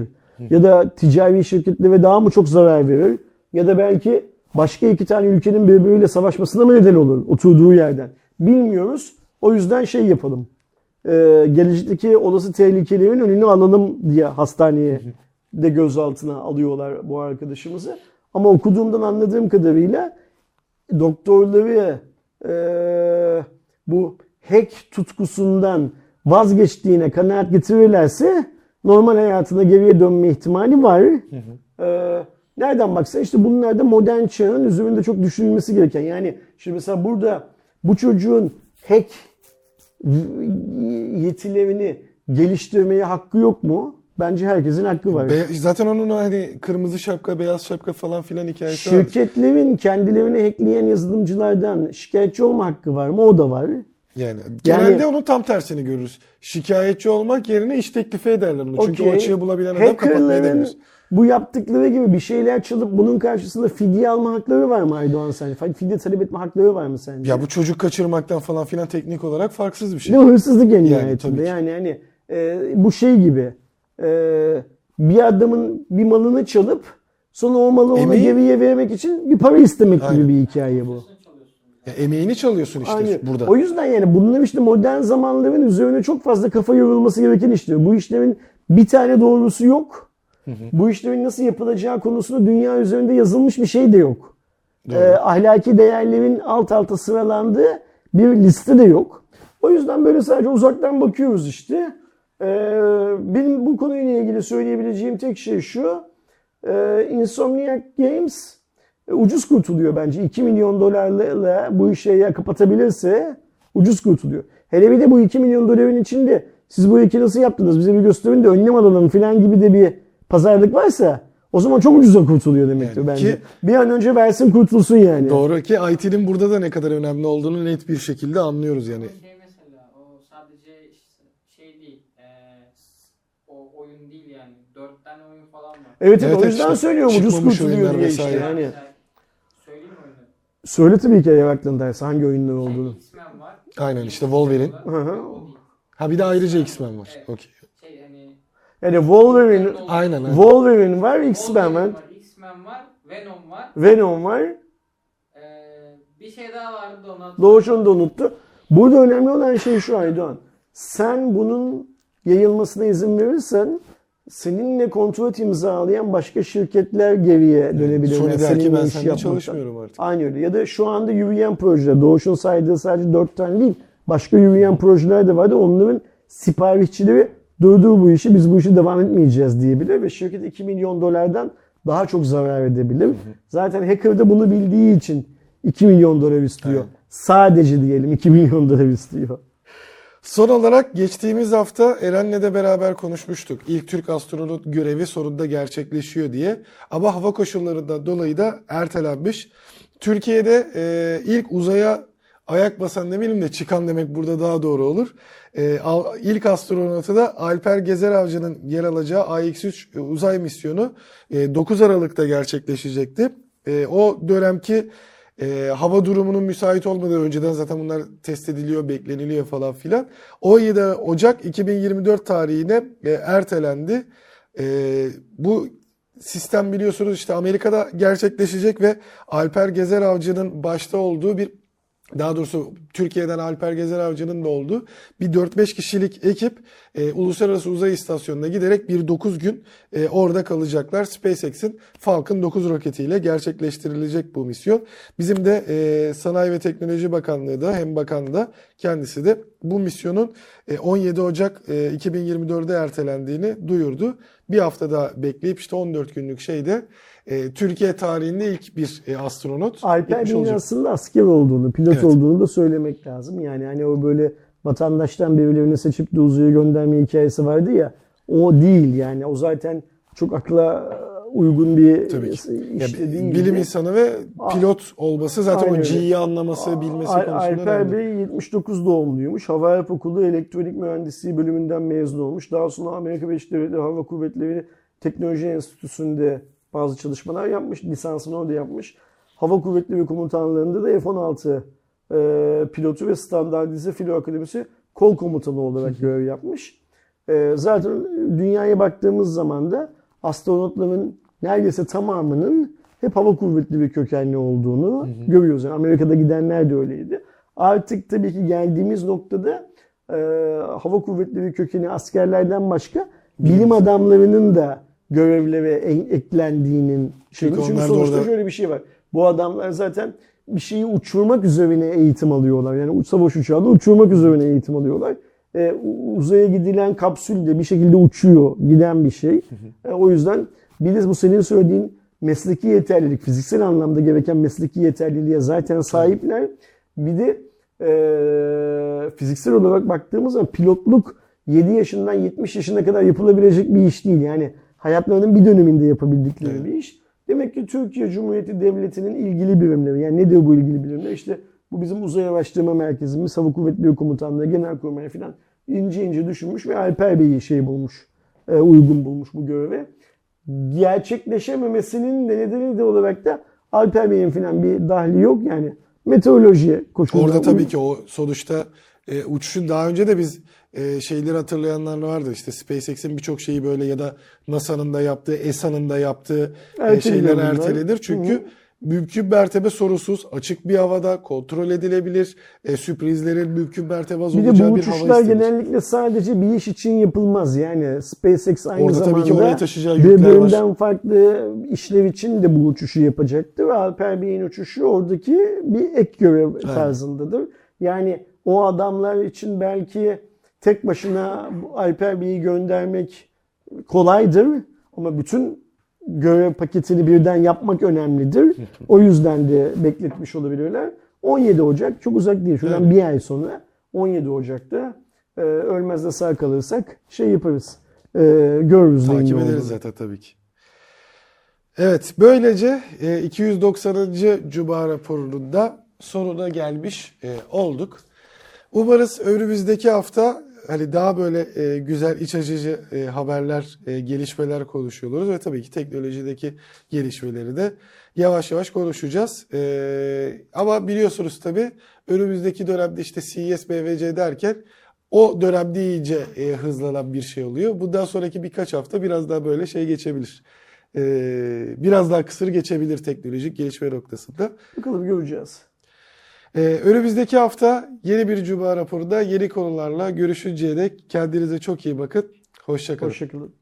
Ya da ticari şirketlere daha mı çok zarar verir? Ya da belki başka iki tane ülkenin birbiriyle savaşmasına mı neden olur oturduğu yerden? Bilmiyoruz. O yüzden şey yapalım. Ee, gelecekteki olası tehlikelerin önünü alalım diye hastaneye de gözaltına alıyorlar bu arkadaşımızı. Ama okuduğumdan anladığım kadarıyla doktorları eee, bu hack tutkusundan vazgeçtiğine kanaat getirirlerse normal hayatına geriye dönme ihtimali var. Eee, nereden baksa işte bunlar da modern çağın üzerinde çok düşünülmesi gereken. Yani şimdi mesela burada bu çocuğun hack yetilerini geliştirmeye hakkı yok mu? Bence herkesin hakkı var. Be- zaten onun hani kırmızı şapka, beyaz şapka falan filan hikayesi var. Şirketlerin kendilerini hackleyen yazılımcılardan şikayetçi olma hakkı var mı? O da var. Yani genelde onun tam tersini görürüz. Şikayetçi olmak yerine iş teklifi ederler onu. Çünkü o açığı bulabilen adam kapatmayı denir. bu yaptıkları gibi bir şeyler çalıp bunun karşısında fidye alma hakları var mı Aydoğan sence? Fidye talep etme hakları var mı sence? Ya bu çocuk kaçırmaktan falan filan teknik olarak farksız bir şey. Mi? Hırsızlık en Yani nihayetinde. Yani hani e, bu şey gibi bir adamın bir malını çalıp sonra o malı ona geriye vermek için bir para istemek Aynen. gibi bir hikaye bu. Ya emeğini çalıyorsun işte Aynen. burada. O yüzden yani bunlar işte modern zamanların üzerine çok fazla kafa yorulması gereken işler. Bu işlerin bir tane doğrusu yok. Bu işlerin nasıl yapılacağı konusunda dünya üzerinde yazılmış bir şey de yok. Doğru. Ee, ahlaki değerlerin alt alta sıralandığı bir liste de yok. O yüzden böyle sadece uzaktan bakıyoruz işte. Ee, benim bu konuyla ilgili söyleyebileceğim tek şey şu. Ee, Insomniac Games e, ucuz kurtuluyor bence. 2 milyon dolarla bu işi ya kapatabilirse ucuz kurtuluyor. Hele bir de bu 2 milyon doların içinde siz bu işi nasıl yaptınız bize bir gösterin de önlem alalım falan gibi de bir pazarlık varsa O zaman çok ucuza kurtuluyor demektir Yani bence. ki- bir an önce versin kurtulsun yani. Doğru ki IT'nin burada da ne kadar önemli olduğunu net bir şekilde anlıyoruz yani. Ama şey mesela o sadece işte şey değil. eee, o oyun değil yani. Dört tane oyun falan var. Evet, evet, Evet, o yüzden işte söylüyorum ucuz kurtuluyor diye vesaire. işte. Yani. Söyleyeyim mi oyunu? Söyle tabii ki eğer aklındaysa hangi oyunlar olduğunu. Şey, X-Men var. Aynen işte Wolverine. Hı hı. Ha bir de ayrıca X-Men var. Evet. Okey. Şey hani Yani Wolverine, Aynen aynen. Wolverine var, X-Men var, X-Men var. Venom var. Venom var. Eee, bir şey daha vardı da onu Doğuş onu da unuttu. Burada önemli olan şey şu Aydoğan. Sen bunun yayılmasına izin verirsen seninle kontrat imzalayan başka şirketler geriye dönebilirler. Sony der ki ben seninle çalışmıyorum artık. Aynı öyle. Ya da şu anda yürüyen projeler. Doğuş'un saydığı sadece 4 tane değil. Başka yürüyen projeler de vardı. Onların siparişçileri durdur bu işi biz bu işi devam etmeyeceğiz diyebilir ve şirket 2 milyon dolardan daha çok zarar edebilir. Zaten hacker da bunu bildiği için 2 milyon dolar istiyor. Aynen. Sadece diyelim 2 milyon dolar istiyor. Son olarak geçtiğimiz hafta Eren'le de beraber konuşmuştuk. İlk Türk astronot görevi sonunda gerçekleşiyor diye. Ama hava koşullarından dolayı da ertelenmiş. Türkiye'de e, ilk uzaya ayak basan demeyelim de çıkan demek burada daha doğru olur. E, al- ilk astronotu da Alper Gezer Avcı'nın yer alacağı AX-3 uzay misyonu e, 9 Aralık'ta gerçekleşecekti. E, o dönemki e, hava durumunun müsait olmadığı önceden zaten bunlar test ediliyor, bekleniliyor falan filan. 17 Ocak 2024 tarihine e, ertelendi. E, bu sistem biliyorsunuz işte Amerika'da gerçekleşecek ve Alper Gezer Avcı'nın başta olduğu bir daha doğrusu Türkiye'den Alper Gezer Avcı'nın da olduğu bir 4-5 kişilik ekip e, Uluslararası Uzay İstasyonu'na giderek bir 9 gün e, orada kalacaklar. SpaceX'in Falcon 9 roketiyle gerçekleştirilecek bu misyon. Bizim de e, Sanayi ve Teknoloji Bakanlığı da hem bakan da kendisi de bu misyonun e, 17 Ocak e, 2024'de ertelendiğini duyurdu. Bir hafta daha bekleyip işte 14 günlük şeyde e, Türkiye tarihinde ilk bir e, astronot Alper aslında asker olduğunu, pilot Evet. olduğunu da söylemek lazım. Yani hani o böyle vatandaştan birilerini seçip de uzaya gönderme hikayesi vardı ya. O değil yani. O zaten çok akla uygun bir Tabii ki. Ya, işte değil. bilim insanı ve pilot olması zaten Aynen o. G'yi anlaması, bilmesi Al- konusunda Alper önemli. Bey 79 doğumluymuş. Hava Harp Okulu Elektronik Mühendisliği bölümünden mezun olmuş. Daha sonra Amerika Birleşik Devletleri Hava Kuvvetleri Teknoloji Enstitüsü'nde bazı çalışmalar yapmış. Lisansını orada yapmış. Hava Kuvvetleri Komutanlığı'nda da F-16 e, pilotu ve standartize filo akademisi kol komutanı olarak görev yapmış. E, zaten dünyaya baktığımız zaman da astronotların neredeyse tamamının hep hava kuvvetli bir kökenli olduğunu görüyoruz. Yani Amerika'da gidenler de öyleydi. Artık tabii ki geldiğimiz noktada e, hava kuvvetleri kökeni askerlerden başka bilim adamlarının da görevlere en- eklendiğinin Çünkü çünkü, çünkü da sonuçta orada- şöyle bir şey var. Bu adamlar zaten bir şeyi uçurmak üzerine eğitim alıyorlar. Yani uç- savaş uçağında uçurmak üzerine eğitim alıyorlar. E, uzaya gidilen kapsül de bir şekilde uçuyor, giden bir şey. E, o yüzden bir de bu senin söylediğin mesleki yeterlilik, fiziksel anlamda gereken mesleki yeterliliğe zaten sahipler. Bir de e, fiziksel olarak baktığımız zaman pilotluk 7 yaşından 70 yaşına kadar yapılabilecek bir iş değil. Yani hayatlarının bir döneminde yapabildikleri Evet. bir iş. Demek ki Türkiye Cumhuriyeti Devleti'nin ilgili birimleri, yani nedir bu ilgili birimler? İşte bu bizim uzay araştırma merkezimiz, Hava Kuvvetleri Komutanlığı, Genelkurmay falan ince ince düşünmüş ve Alper Bey'i şey bulmuş, e, uygun bulmuş bu göreve. Gerçekleşememesinin de nedeni de olarak da Alper Bey'in falan bir dahli yok yani. Meteoroloji koşulları. Orada tabii ki o sonuçta e, uçuşun daha önce de biz e, şeyleri hatırlayanlar vardı. İşte SpaceX'in birçok şeyi böyle ya da NASA'nın da yaptığı, ESA'nın da yaptığı e, şeyler bunlar. ertelenir. Çünkü mümkün mertebe sorusuz, açık bir havada kontrol edilebilir. E, sürprizlerin mümkün mertebe az Bir de olacağı bu bir hava uçuşlar istenir. genellikle sadece bir iş için yapılmaz. Yani SpaceX aynı Orada tabii zamanda ki oraya taşıyacağı yükler var. birbirinden farklı işlev için de bu uçuşu yapacaktır. Ve Alper Bey'in uçuşu oradaki bir ek görev tarzındadır. Yani o adamlar için belki tek başına Alper Bey'i göndermek kolaydır. Ama bütün görev paketini birden yapmak önemlidir. <laughs> O yüzden de bekletmiş olabilirler. 17 Ocak çok uzak değil. Şuradan bir ay sonra 17 Ocak'ta e, ölmez de sağ kalırsak şey yaparız. E, görürüz Takip ederiz olduğunu. zaten tabii ki. Evet, böylece e, 290. Cuma raporunun da sonuna gelmiş e, olduk. Umarız önümüzdeki hafta hani daha böyle e, güzel iç açıcı e, haberler, e, gelişmeler konuşuyor oluruz ve tabii ki teknolojideki gelişmeleri de yavaş yavaş konuşacağız. E, ama biliyorsunuz tabii önümüzdeki dönemde işte CES, BVC derken o dönemde iyice e, hızlanan bir şey oluyor. Bundan sonraki birkaç hafta biraz daha böyle şey geçebilir. E, biraz daha kısır geçebilir teknolojik gelişme noktasında. Bakalım göreceğiz. Ee, önümüzdeki hafta yeni bir Cuma raporunda yeni konularla görüşünceye dek kendinize çok iyi bakın. Hoşça kalın. Hoşçakalın.